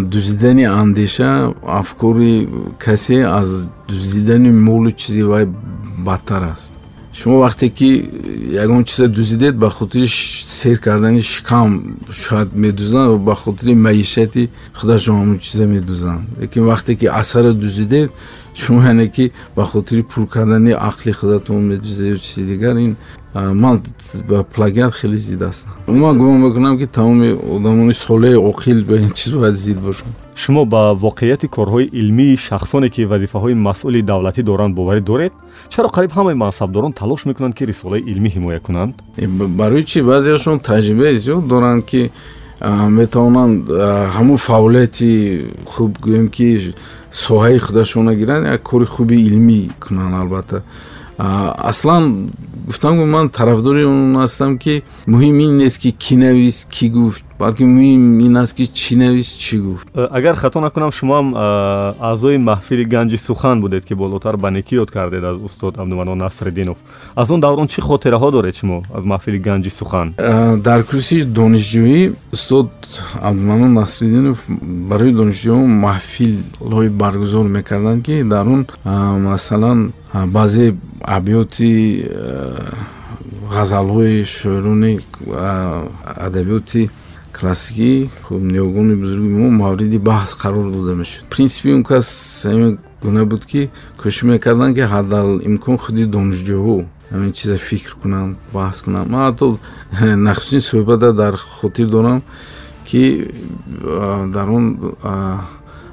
дуздидани андеша афкори касе аз дуздидани молу чизи вай бадтар аст шумо вақте ки ягон чиза дузидед ба хотири сер кардани шикам шояд медузанд ба хотири маишати худашон ҳамун чиза медузанд. Лекин вақте ки асара дузидед шумо яне ки ба хотири пур кардани ақли худатон медузед ё чизи дигар ин ман ба плагиат хеле зид ҳастам ман гумон мекунам ки тамоми одамони солеҳи оқил ба ин чиз бояд зид бошанд
шумо ба воқеияти корҳои илмии шахсоне ки вазифаҳои масъули давлатӣ доранд боварӣ доред чаро қариб ҳамаи мансабдорон талош мекунанд ки рисолаи илмӣ ҳимоя кунанд?
Э, барои чи баъзеашон таҷрибаи зиёд доранд ки метавонанд ҳамун фаъолияти хуб гӯем ки соҳаи худашона гиранд як кори хуби илмӣ кунанд албатта. Аслан гуфтам ман тарафдори он ҳастам ки муҳим ин нест ки кӣ навист кӣ гуфт балки муҳим ин аст ки чӣ навист чӣ гуфт.
Э, агар хато накунам шумоам э, аъзои маҳфили ганҷи сухан будед ки болотар ба некӣ ёд кардед аз устод абдуманон насриддинов. Аз он даврон чӣ хотираҳо доред шумо аз маҳфили ганҷи сухан?
Э, дар курсии донишҷӯӣ устод абдуманон насриддинов барои донишҷӯён маҳфилҳои баргузор мекарданд ки дар он масалан баъзе абёти ғазалҳои шӯрони адабиёти классикӣ хуб ниёгони бузурги мо мавриди баҳс қарор дода мешуд. Принсипи он кас ҳамин гуна буд ки кӯшиш мекарданд ки ҳаддалимкон худи донишҷӯҳо ҳамин чиза фикр кунанд баҳс кунанд ман ҳатто нахустин суҳбата дар хотир дорам ки дар он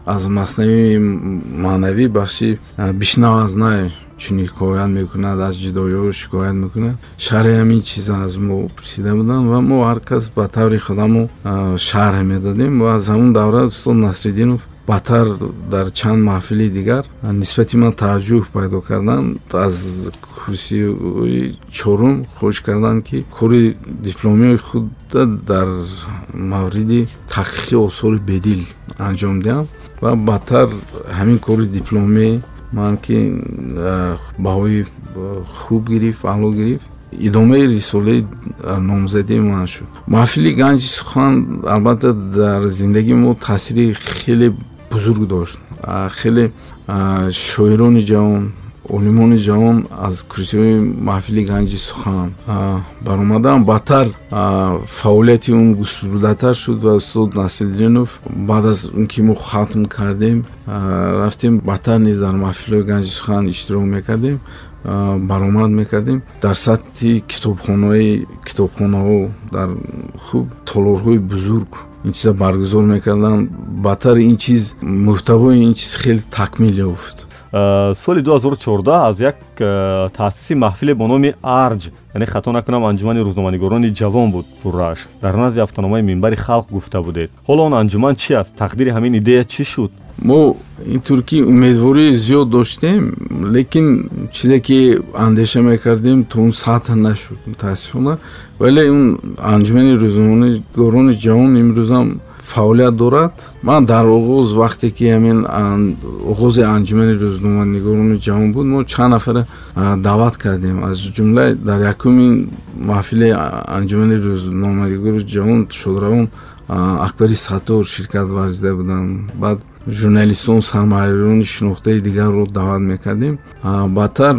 аз маснавии маънавӣ бахши бишнав аз най чун ҳикоят мекунад аз ҷудоиҳо шикоят мекунад. Шарҳи ҳамин чиза аз мо пурсида буданд ва мо ҳар кас ба таври худамо шарҳ медодем ва аз ҳамун давра устод насриддинов баъдтар дар чанд маҳфили дигар нисбати ман таваҷҷӯҳ пайдо кардан аз курсиҳои чорум хоҳиш карданд ки кори дипломияи худа дар мавриди таҳқиқи осори бедил анҷом диҳам ва баъдтар ҳамин кори дипломӣ ман ки баҳои хуб гирифт аъло гирифт. Идомаи рисолаи номзадии ман шуд. Маҳфили ганҷи сухан албатта дар зиндагии мо таъсири хеле бузург дошт. Хеле шоирони ҷавон олимони ҷавон аз курсиҳои маҳфили ганҷи сухан баромадаам баъдтар фаъолияти он густурдатар шуд ва устод насриддинов баъд аз он ки мо хатм кардем рафтем баъдтар низ дар маҳфилҳои ганҷи сухан иштирок мекардем баромад мекардем. Дар сатҳи китобхонаи китобхонаҳо дар хуб толорҳои бузург ин чиза баргузор мекарданд баъдтар ин чиз муҳтавои ин чиз хеле такмил ёфт
соли 2014 аз як э, таъсиси маҳфиле бо номи арҷ яъне хато накунам анҷумани рӯзноманигорони ҷавон буд пурраш. Дар назди автономаи минбари халқ гуфта будед. Ҳоло он анҷуман чи аст? Тақдири ҳамин идея чӣ шуд?
Мо ин тур ки умедвории зиёд доштем лекин чизе ки андеша мекардем то он сатҳ нашуд мутаассифона. Вале он анҷумани рӯзноманигорони ҷавон имрӯзам фаъолият дорад. Ман дар оғоз вақте ки ҳамин оғози анҷумани рӯзноманигорони ҷавон буд мо чанд нафара даъват кардем. Аз ҷумла дар якумин маҳфили анҷумани рӯзноманигори ҷавон шодравон акбари саттор ширкат варзида буданд. Баъд журналистон сармаҳрирони шинохтаи дигарро даъват мекардем. Баъдтар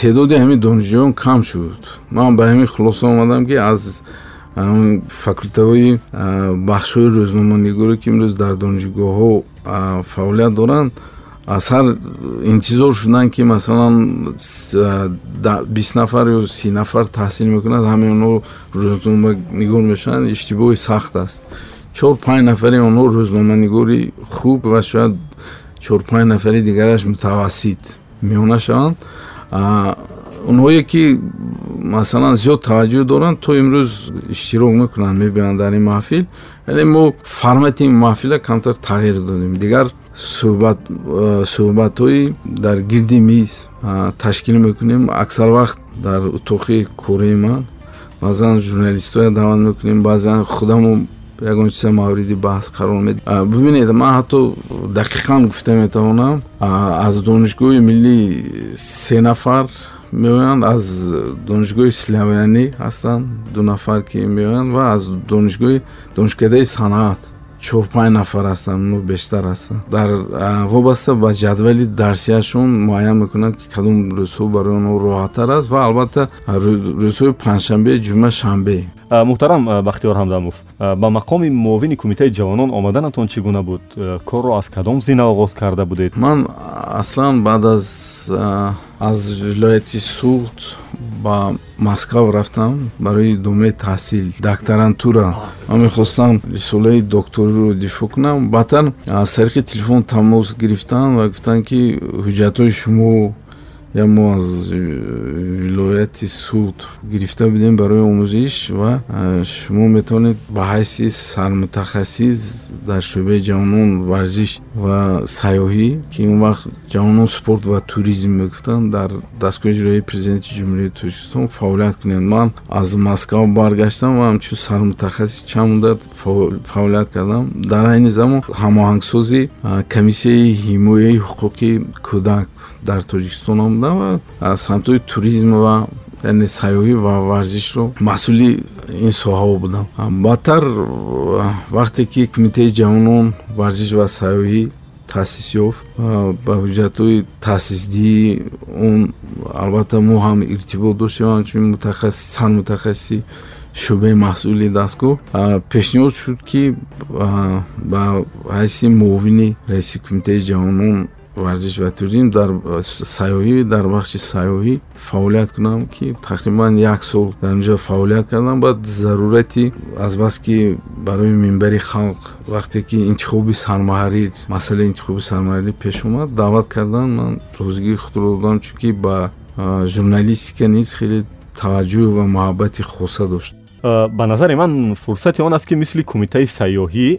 теъдоди ҳамин донишҷӯён кам шуд. Ман ба ҳамин хулоса омадам ки аз факултаҳои бахшҳои рӯзноманигоре ки имрӯз дар донишгоҳҳо фаъолият доранд аз ҳар интизор шудан ки масалан бист нафар ё си нафар таҳсил мекунад ҳамаи онҳо рӯзноманигор мешаванд иштибоҳи сахт аст. Чор панҷ нафари онҳо рӯзноманигори хуб ва шояд чор панҷ нафари дигараш мутавассит меҳона шаванд онҳое ки масалан зиёд таваҷҷӯҳ доранд то имрӯз иштирок мекунанд мебиёнд дар ин маҳфил. Вале мо формати ин маҳфила камтар тағйир додем дигар суҳбатҳои дар гирди миз ташкил мекунем. Аксар вақт дар утоқи кораи ман баъзан журналистҳоя даъват мекунем баъзан худамо ягон чиза мавриди баҳс қарор медиҳем бибинед ман ҳатто дақиқан гуфта метавонам. Аз донишгоҳи миллӣ се нафар меоянд аз донишгоҳи славянӣ ҳастанд. Ду нафар ки меоянд ва аз донишгоҳи донишкадаи санъат чор панҷ нафар ҳастанд ну бештар ҳастанд. Дар вобаста ба ҷадвали дарсияшон муайян мекунанд ки кадом рӯзҳо барои онҳо роҳаттар аст ва албатта рӯзҳои панҷшанбе ҷумъа шанбе.
Муҳтарам бахтиёр ҳамдамов ба мақоми муовини кумитаи ҷавонон омаданатон чӣ гуна буд? Корро аз кадом зина оғоз карда будед?
Ман аслан баъд аз аз вилояти суғд ба москав рафтам барои идомаи таҳсил докторантура ман мехостам рисолаи докториро дифоъ кунам. Баъдтар аз тариқи телефон тамос гирифтанд ва гуфтанд ки ҳуҷҷатҳои шумо я мо аз вилояти суд гирифта будем барои омӯзиш ва шумо метавонед ба ҳайси сармутахассис дар шӯъбаи ҷавонон варзиш ва сайёҳӣ ки он вақт ҷавонон спорт ва туризм мегуфтанд дар дастгоҳи иҷроии президенти ҷумҳурии тоҷикистон фаъолият кунед ман аз москав баргаштам ва ҳамчун сармутахассис чанд муддат фаъолият кардам. Дар айни замон ҳамоҳангсози комиссияи ҳимояи ҳуқуқи кӯдак дар тоҷикистон омада ва самтҳои туризм ва яъне сайёҳӣ ва варзишро масъули ин соҳаҳо будам. Баъдтар вақте ки кумитаи ҷавонон варзиш ва сайёҳӣ таъсис ёфт ба ҳуҷҷатҳои таъсисдиҳӣ он албатта мо ҳам иртибот доштем ҳамчун мутахассис сан мутахассиси шӯъбаи маҳсули дастгоҳ. Пешниҳод шуд ки ба ҳайси муовини раиси кумитаи ҷавонон варзиш ва туризм дар сайёҳӣ дар бахши сайёҳӣ фаъолият кунам ки тақрибан як сол дар онҷо фаъолият кардам. Баъд зарурати азбаски барои минбари халқ вақте ки интихоби сармуҳаррир масъалаи интихоби сармуҳаррир пеш омад даъват карданд ман розигии худро додам чунки ба журналистика низ хеле таваҷҷӯҳ ва муҳаббати хоса дошт.
Э, ба назари ман фурсати он аст ки мисли кумитаи сайёҳӣ э,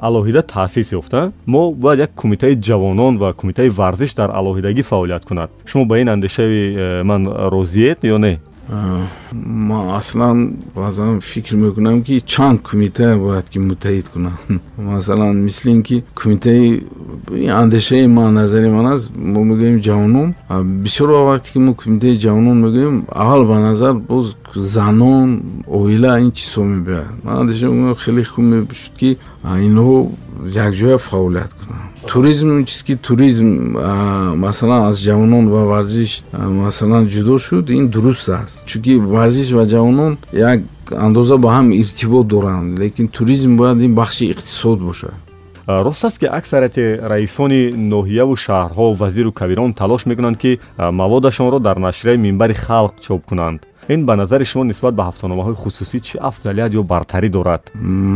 алоҳида таъсис ёфта. Мо бояд як кумитаи ҷавонон ва кумитаи варзиш дар алоҳидагӣ фаъолият кунад. Шумо ба ин андешаи э, ман розиед ё не
ман аслан баъзан фикр мекунам ки чанд кумита бояд ки муттаҳид кунам. Масалан мисли ин ки кумитаи андешаи ман назари ман аст мо мегӯем ҷавонон бисёр вақте ки мо кумитаи ҷавонон мегӯем аввал ба назар боз занон оила ин чизҳо мебиёяд ман андеша мекунам хеле хуб мешуд ки инҳо якҷоя фаъолият кунанд туризм он чиз ки туризм масалан аз ҷавонон ва варзиш масалан ҷудо шуд ин дуруст аст. Чунки варзиш ва ҷавонон як андоза ба ҳам иртибот доранд лекин туризм бояд ин бахши иқтисод бошад.
Рост аст ки аксарияти раисони ноҳияву шаҳрҳо вазиру кабирон талош мекунанд ки маводашонро дар нашрияи минбари халқ чоп кунанд ин ба назари шумо нисбат ба ҳафтаномаҳои хусусӣ чӣ афзалият ё бартарӣ дорад?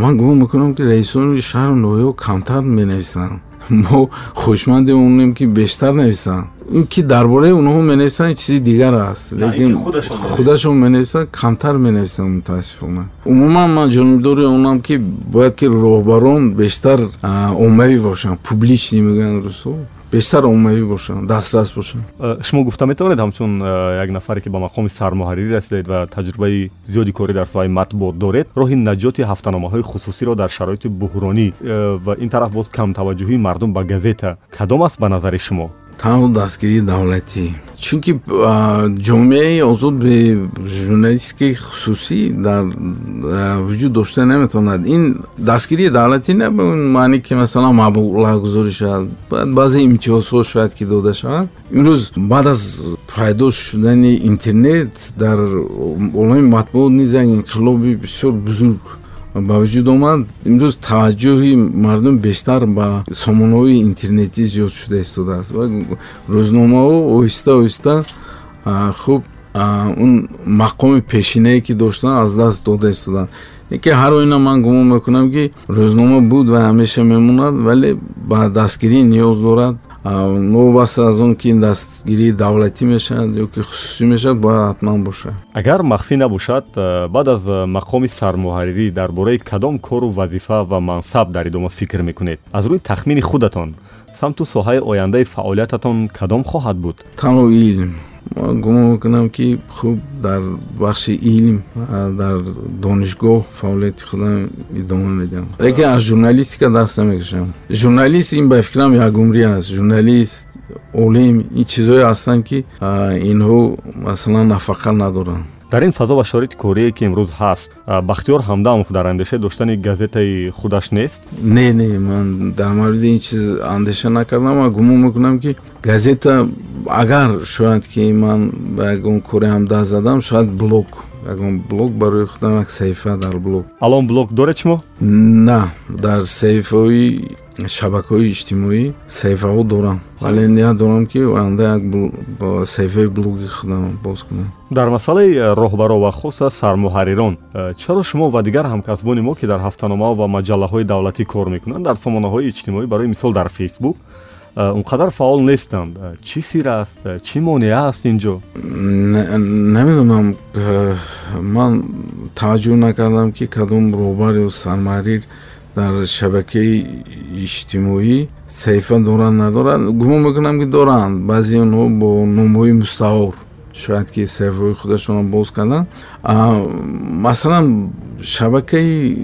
Ман гумон мекунам ки раисони шаҳру ноҳияҳо камтар менависанд. Мо хушманди онем ки бештар нависанд. Ин ки дар бораи онҳо менависанд чизи дигар аст. Лекин худашон менависанд. камтар менависанд мутаассифона. Умуман ман ҷонибдори онам ки бояд ки роҳбарон бештар оммавӣ бошанд публични мегӯянд рӯзҳо бештар оммавӣ бошанд дастрас бошанд.
Шумо гуфта метавонед ҳамчун як нафаре ки ба мақоми сармуҳаррир расидед ва таҷрибаи зиёди корӣ дар соҳаи матбуот доред роҳи наҷоти ҳафтаномаҳои хусусиро дар шароити буҳронӣ ва ин тараф боз камтаваҷҷӯҳии мардум ба газета кадом аст ба назари шумо
танҳо дастгирии давлатӣ. Чунки ҷомеаи озод бе журналистикаи хусусӣ дар вуҷуд дошта наметавонад ин дастгирии давлатӣ не ба он маъне ки масалан маблағгузорӣ шавад. Баъзе имтиёзҳо шояд ки дода шавад. Имрӯз баъд аз пайдо шудани интернет дар олами матбуот низ як инқилоби бисёр бузург ба вуҷуд омад имрӯз таваҷҷӯҳи мардум бештар ба сомонаҳои интернетӣ зиёд шуда истодааст. Ва рӯзномаҳо оҳиста оҳиста хуб он мақоми пешинае ки доштанд аз даст дода истоданд. Яке ҳар оина ман гумон мекунам ки рӯзнома буд ва ҳамеша мемонад вале ба дастгирӣ ниёз дорад новобаста аз он ки дастгирии давлатӣ мешавад ё ки хусусӣ мешавад бояд ҳатман бошад.
Агар махфӣ набошад баъд аз мақоми сармуҳаррирӣ дар бораи кадом кору вазифа ва мансаб дар идома фикр мекунед. Аз рӯи тахмини худатон самту соҳаи ояндаи фаъолиятатон кадом хоҳад буд?
Танҳо илм гумон мекунам ки хуб дар бахши илм дар донишгоҳ фаъолияти худам идома медиҳам. Лекин аз журналистика даст намекашам журналист ин ба фикрам ягумрӣ аст. Журналист олим ин чизҳое ҳастанд ки инҳо масалан нафақа надоранд
дар ин фазо ва шороити корие ки имрӯз ҳаст бахтиёр ҳамдамов дар андеша доштани газетаи худаш нест?
Не не ман дар мавриди ин чиз андеша накардам ва гумон мекунам ки газета агар шояд ки ман ба ягон кори ҳам даст задам шояд блог ягон блог барои худам як саҳифа дар блог
алон блог доред шумо
на дар саҳифаҳои шабакаҳои иҷтимоӣ саҳифаҳо дорам. Вале ният дорам ки оянда як саҳифаи блоги худам боз кунам.
Дар масъалаи роҳбаро ва хуса сармуҳаррирон чаро шумо ва дигар ҳамкасбони мо ки дар ҳафтанома ва маҷаллаҳои давлатӣ кор мекунанд дар сомонаҳои иҷтимоӣ барои мисол дар фейсбук онқадар фаъол нестанд. Чӣ сир аст? Чӣ монеа аст ин ҷо
намедонам. Ман таваҷҷӯҳ накардам ки кадом роҳбар ё сармуҳаррир дар шабакаи иҷтимоӣ саҳифа доранд надоранд. Гумон мекунам ки доранд. Баъзи онҳо бо номҳои мустаъор шояд ки саҳифаҳои худашонро боз карданд масалан шабакаи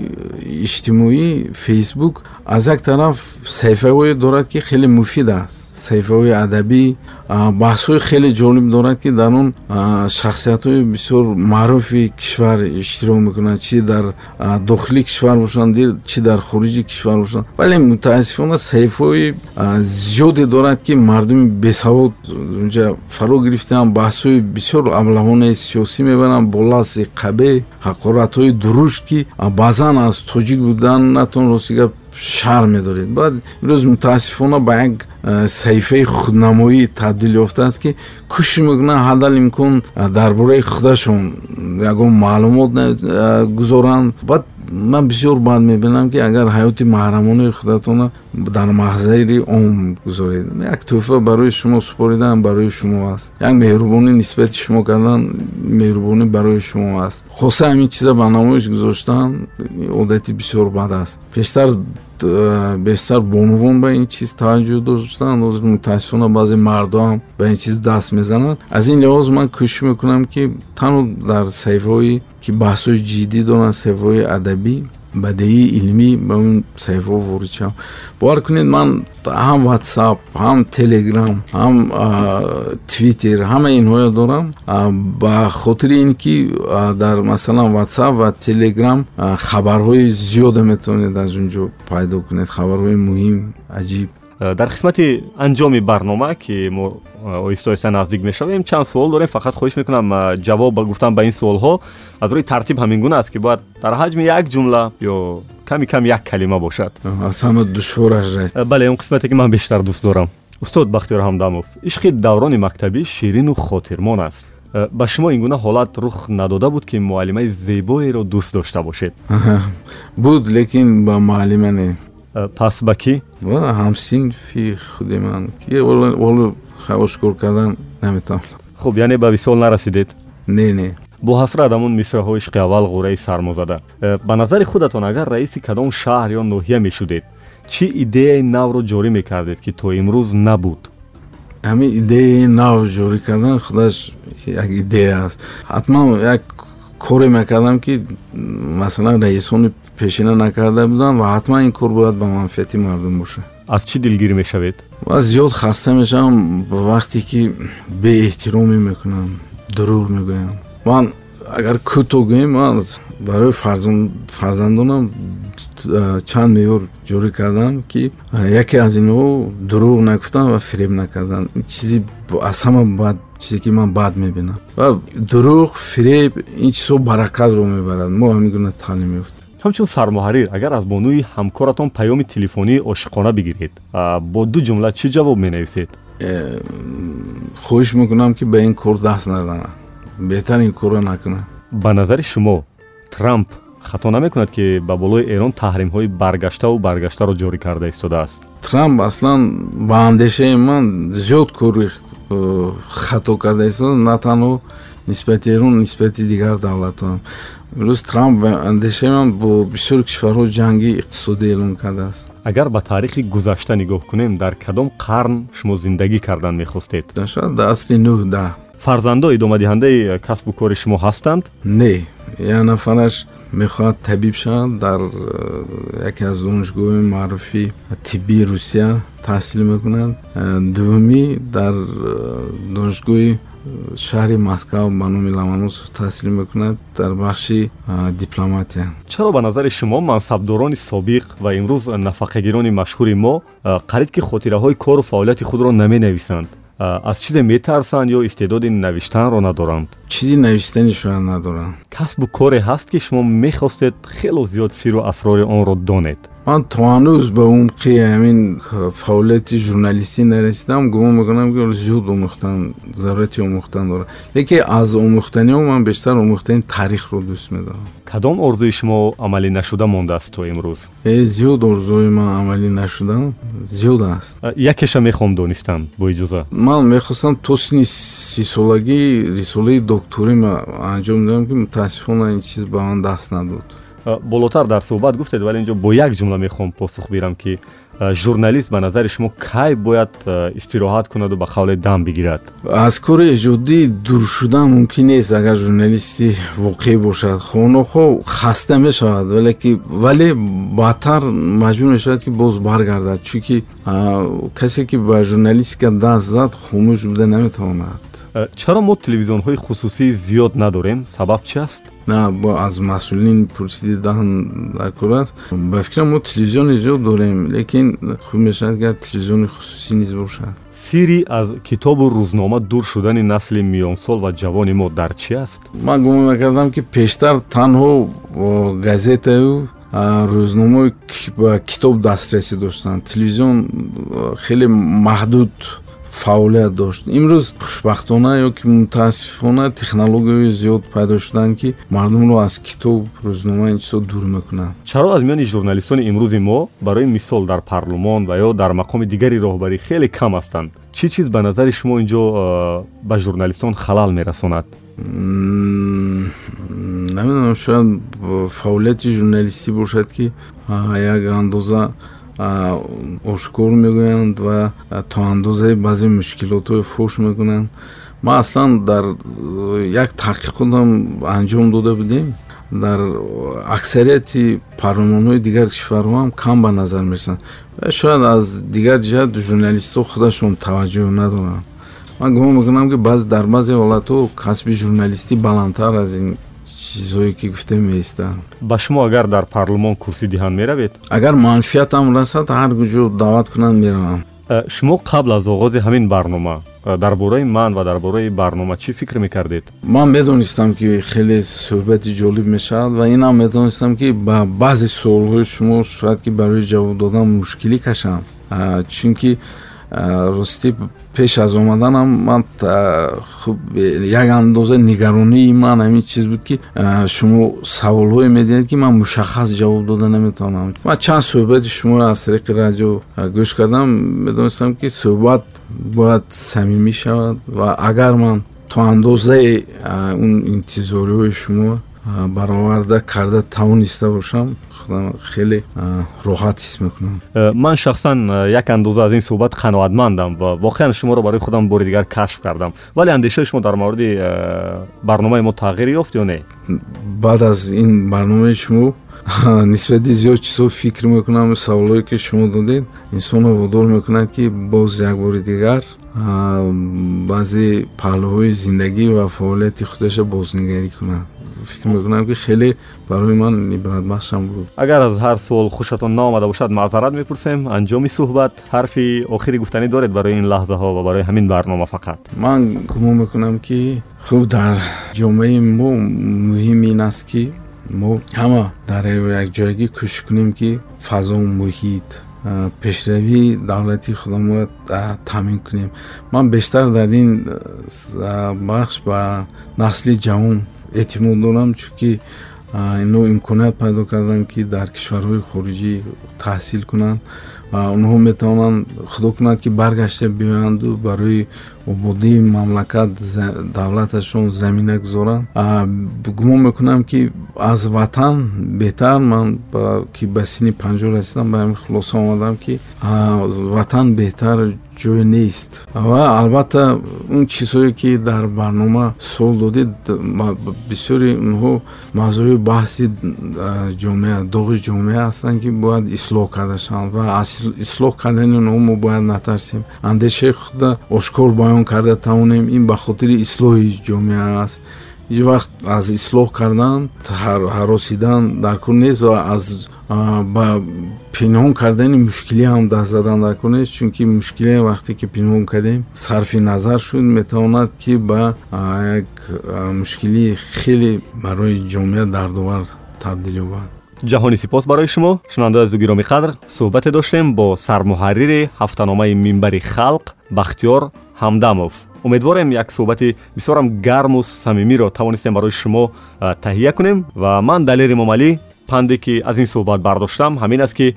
иҷтимоӣ фейсбук аз як тараф саҳифаҳое дорад ки хеле муфид аст. Саҳифаҳои адабӣ баҳсҳои хеле ҷолиб дорад ки дар он шахсиятҳои бисёр маъруфи кишвар иштирок мекунанд чи дар дохили кишвар бошанд чи дар хориҷи кишвар бошанд вале мутаассифона саҳифаҳои зиёде дорад ки мардуми бесавод унҷа фаро гирифтаанд баҳсҳои бисёр аблаҳонаи сиёсӣ мебаранд бо лафзи қабеҳ ҳақоратҳои дурушт ки баъзан аз тоҷик буданатон рости гап шаҳр медоред. Баъд имрӯз мутаассифона ба як саҳифаи худнамоӣ табдил ёфтааст ки кӯшиш мекунанд ҳаддал имкон дар бораи худашон ягон маълумот гузоранд. Баъд ман бисёр бад мебинам ки агар ҳаёти маҳрамонаи худатона дар маҳзари ом гузоред. Як тӯҳфа барои шумо супоридан барои шумо аст. Як меҳрубонӣ нисбати шумо кардан меҳрубонӣ барои шумо аст. Хоса ҳамин чиза ба намоиш гузоштан одати бисёр бад аст. Пештар бештар бонувон ба ин чиз таваҷҷӯҳ доштанд ҳозир мутаассифона баъзе мардоам ба ин чиз даст мезананд. Аз ин лиҳоз ман кӯшиш мекунам ки танҳо дар саҳифаҳои ки баҳсҳои ҷиддӣ доранд саҳифаҳои адабӣ бадеии илмӣ ба он саҳифаҳо ворид шавам бовар кунед ман ҳам ватсап ҳам телеграм ҳам твиттер ҳама инҳоя дорам. Ба хотири ин ки дар масалан ватсап ва телеграм хабарҳои зиёда метавонед аз он ҷо пайдо кунед хабарҳои муҳим аҷиб
дар қисмати анҷоми барнома ки мо оҳиста оҳиста наздик мешавем чанд суол дорем. Фақат хоҳиш мекунам ҷавоб гуфтан ба ин суолҳо аз рӯи тартиб ҳамин гуна аст ки бояд дар ҳаҷми як ҷумла ё ками кам як калима бошад.
Аз ҳама душвораш
бале он қисмате ки ман бештар дӯст дорам. Устод бахтиёр ҳамдамов ишқи даврони мактабӣ ширину хотирмон аст ба шумо ин гуна ҳолат рух надода буд ки муаллимаи зебоеро дӯст дошта бошед.
Буд лекин ба муаллима не
пас ба кӣ?
Ҳамсинфи худи ман. Воло ошкор кардан наметавонам.
Хуб яъне ба висол нарасидед?
Не не.
Бо ҳасрат ҳамун мисраҳои ишқи аввал ғураи сармозада. Э, ба назари худатон агар раиси кадом шаҳр ё ноҳия мешудед чӣ идеяи навро ҷорӣ мекардед ки то имрӯз набуд?
Ҳамин идеяи нав ҷорӣ кардан худаш як идея аст. Ҳатман як коре мекардам ки масалан раисони пешина накарда буданд ва ҳатман ин кор бояд ба манфиати мардум бошад
аз чӣ дилгирӣ мешавед?
Ва зиёд хаста мешавам вақте ки беэҳтиромӣ мекунам дурӯғ мегӯям. Ман агар кӯтоҳ гӯем ман барои фарзандонам чанд меъёр ҷорӣ кардам ки яке аз инҳо дурӯғ накуфтан ва фиреб накардан чизи аз ҳама бад чизе ки ман бад мебинам. Ва дурӯғ фиреб ин чизҳо баракатро мебарад. Мо ҳамин гуна таълим ёфтем.
Ҳамчун сармуҳаррир агар аз бонуи ҳамкоратон паёми телефонии ошиқона бигиред бо ду ҷумла чӣ ҷавоб менависед?
Э, хоҳиш мекунам ки ба ин кор даст назанад беҳтар ин корро накунад
ба назари шумо трамп хато намекунад ки ба болои эрон таҳримҳои баргаштаву баргаштаро ҷорӣ карда истодааст
трамп аслан ба андешаи ман зиёд кори э, хато карда истода на танҳо нисбати эрон нисбати дигар давлатҳо имрӯз трамп ба андешаи ман бо бисёри кишварҳо ҷанги иқтисодӣ эълон кардааст
агар ба таърихи гузашта нигоҳ кунем дар кадом қарн шумо зиндагӣ кардан мехостед?
Шояд дар асри нӯҳ да
фарзандо идомадиҳандаи касбу кори шумо ҳастанд?
Не як нафараш мехоҳад табиб шавад дар э, яке аз донишгоҳҳои маъруфи тиббии русия таҳсил мекунад э, дуввумӣ дар э, донишгоҳи шаҳри москав ба номи ломоносов таҳсил мекунад дар бахши дипломатия.
Чаро ба назари шумо мансабдорони собиқ ва имрӯз нафақагирони машҳури мо қариб ки хотираҳои кору фаъолияти худро наменависанд аз чизе метарсанд ё истеъдоди навиштанро надоранд?
Чизи навиштани шояд надоранд.
Касбу коре ҳаст ки шумо мехостед хело зиёд сиру асрори онро донед
ман то ҳанӯз ба умқи ҳамин фаъолияти журналистӣ нарасидам гумон мекунам ки зиёд омӯхтан зарурати омӯхтан дорад лекин аз омӯхтаниҳо ман бештар омӯхтани таърихро дӯст медорам.
Кадом орзуи шумо амалӣ нашуда мондааст то имрӯз?
Зиёд орзуи ман амалӣ нашуда. Зиёд аст.
Якеша мехоҳам донистан бо иҷоза?
Ман мехостам то синни сисолагӣ рисолаи докторӣ анҷом диҳам ки мутаассифона ин чиз ба ман даст надод
болотар дар суҳбат гуфтед вале инҷо бо як ҷумла мехоҳам посух бирам ки журналист ба назари шумо кай бояд истироҳат кунаду ба қавле дам бигирад?
Аз кори эҷодӣ дур шудан мумкин нест агар журналисти воқеӣ бошад. Хонохо хаста мешавад валеки вале баъдтар маҷбур мешавад ки боз баргардад чунки касе ки ба журналистика даст зад хомӯш буда наметавонад.
Чаро мо телевизионҳои хусусӣ зиёд надорем? Сабаб чи аст
на бо аз масъулин пурсиди даҳн дар кор аст. Ба фикрам мо телевизиони зиёд дорем лекин хуб мешавад гар телевизиони хусусӣ низ бошад.
Сирри аз китобу рӯзнома дур шудани насли миёнсол ва ҷавони мо дар чи аст?
Ман гумон мекардам ки пештар танҳо газетаю рӯзномаи ба китоб дастрасӣ доштанд. Телевизион хеле маҳдуд фаъолият дошт. Имрӯз хушбахтона ё ки мутаассифона технологияҳои зиёд пайдо шуданд ки мардумро аз китоб рӯзнома ин чизо дур мекунанд.
Чаро аз миёни журналистони имрӯзи мо барои мисол дар парлумон ва ё дар мақоми дигари роҳбарӣ хеле кам ҳастанд? Чӣ чиз ба назари шумо ин ҷо ба журналистон халал мерасонад?
Намедонам шояд фаъолияти журналистӣ бошад ки як андоза ошкор мегӯянд ва то андозае баъзе мушкилотҳои фош мекунанд ма аслан дар як таҳқиқотам анҷом дода будем. Дар аксарияти парлумонҳои дигар кишварҳоам кам ба назар мерасанд. Шояд аз дигар ҷиҳат журналистҳо худашон таваҷҷӯҳ надоранд. Ман гумон мекунам ки баъзе дар баъзе ҳолатҳо касби журналистӣ баландтар аз ин чизое ки гуфтем меистанд
ба шумо агар дар парлумон курсӣ диҳанд меравед?
Агар манфиатам расад ҳар куҷо даъват кунанд меравам.
Э, шумо қабл аз оғози ҳамин барнома э, дар бораи ман ва дар бораи барнома чӣ фикр мекардед?
Ман медонистам ки хеле суҳбати ҷолиб мешавад ва инам медонистам ки ба баъзе суолҳои шумо шояд ки барои ҷавоб додан мушкилӣ кашам. Чунки ростӣ пеш аз омаданам ман хуб як андоза нигаронии ман ҳамин чиз буд ки шумо саволҳое медиҳед ки ман мушаххас ҷавоб дода наметавонам. Ман чанд суҳбати шумо аз тариқи радио гӯш кардам медонистам ки суҳбат бояд самимӣ шавад ва агар ман то андозае он интизориҳои шумо бароварда карда тавониста бошам худам хеле роҳат ҳис мекунам.
Э, ман шахсан э, як андоза аз ин суҳбат қаноатмандам ва воқеан шуморо барои худам бори дигар кашф кардам. Вале андешаи шумо дар мавриди э, барномаи мо тағйир ёфт ё не?
Баъд аз ин барномаи шумо нисбати зиёд чизҳо фикр мекунам саволое ки шумо додед инсонро водор мекунад ки боз як бори дигар баъзе паҳлӯҳои зиндагӣ ва фаъолияти худаша бознигарӣ кунад фикр мекунам ки хеле барои ман ибратбахшам буд.
Агар аз ҳар суол хушатон наомада бошад маъзарат мепурсем анҷоми суҳбат ҳарфи охирӣ гуфтанӣ доред барои ин лаҳзаҳо ва барои ҳамин барнома фақат.
Ман гумон мекунам ки хуб дар ҷомеаи мо муҳим ин аст ки мо ҳама дар якҷоягӣ кӯшиш кунем ки фазо муҳит пешравии давлати худомо таъмин кунем. Ман бештар дар ин бахш ба насли ҷавон эътимод дорам чунки ино имконият пайдо карданд ки дар кишварҳои хориҷӣ таҳсил кунанд. Ва онҳо метавонанд худо кунад ки баргашта биёянду барои ободии мамлакат давлаташон замина гузоранд. Гумон мекунам ки аз ватан беҳтар ман ки ба синни панҷо расидам ба ҳамин хулоса омадам ки ватан беҳтар ҷой нест. Ва албатта он чизҳое ки дар барнома суол додед бисёри онҳо мавзӯи баҳси ҷомеа доғи ҷомеа ҳастанд ки бояд ислоҳ карда шаванд ва аз ислоҳ кардани онҳо мо бояд натарсем. Андешаи худа ошкор баён карда тавонем. Ин ба хотири ислоҳи ҷомеа аст ҳеҷ вақт аз ислоҳ кардан ҳаросидан дар кор нест ва аз ба пинҳон кардани мушкилӣ ҳам даст задан дар кор нест чунки мушкилие вақте ки пинҳон кардем сарфи назар шуд метавонад ки ба як мушкилии хеле барои ҷомеа дардовар табдил ёбад.
Ҷаҳони сипос барои шумо шунавандаи азу гироми қадр суҳбате доштем бо сармуҳаррири ҳафтаномаи минбари халқ бахтиёр ҳамдамов умедворем як суҳбати бисёрам гарму самимиро тавонистем барои шумо таҳия кунем ва ман далери момалӣ панде ки аз ин суҳбат бардоштам ҳамин аст ки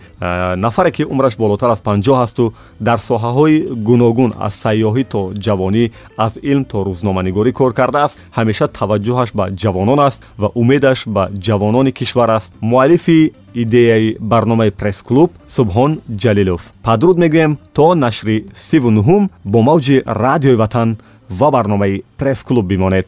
нафаре ки умраш болотар аз панҷоҳ асту дар соҳаҳои гуногун аз сайёҳӣ то ҷавонӣ аз илм то рӯзноманигорӣ кор кардааст. ҳамеша таваҷҷӯҳаш ба ҷавонон аст ва умедаш ба ҷавонони кишвар аст. Муаллифи идеяи барномаи пресс-клуб субҳон ҷалилов. Падруд мегӯем то нашри сиву нуҳум бо мавҷи радиои ватан ва барномаи пресс-клуб бимонед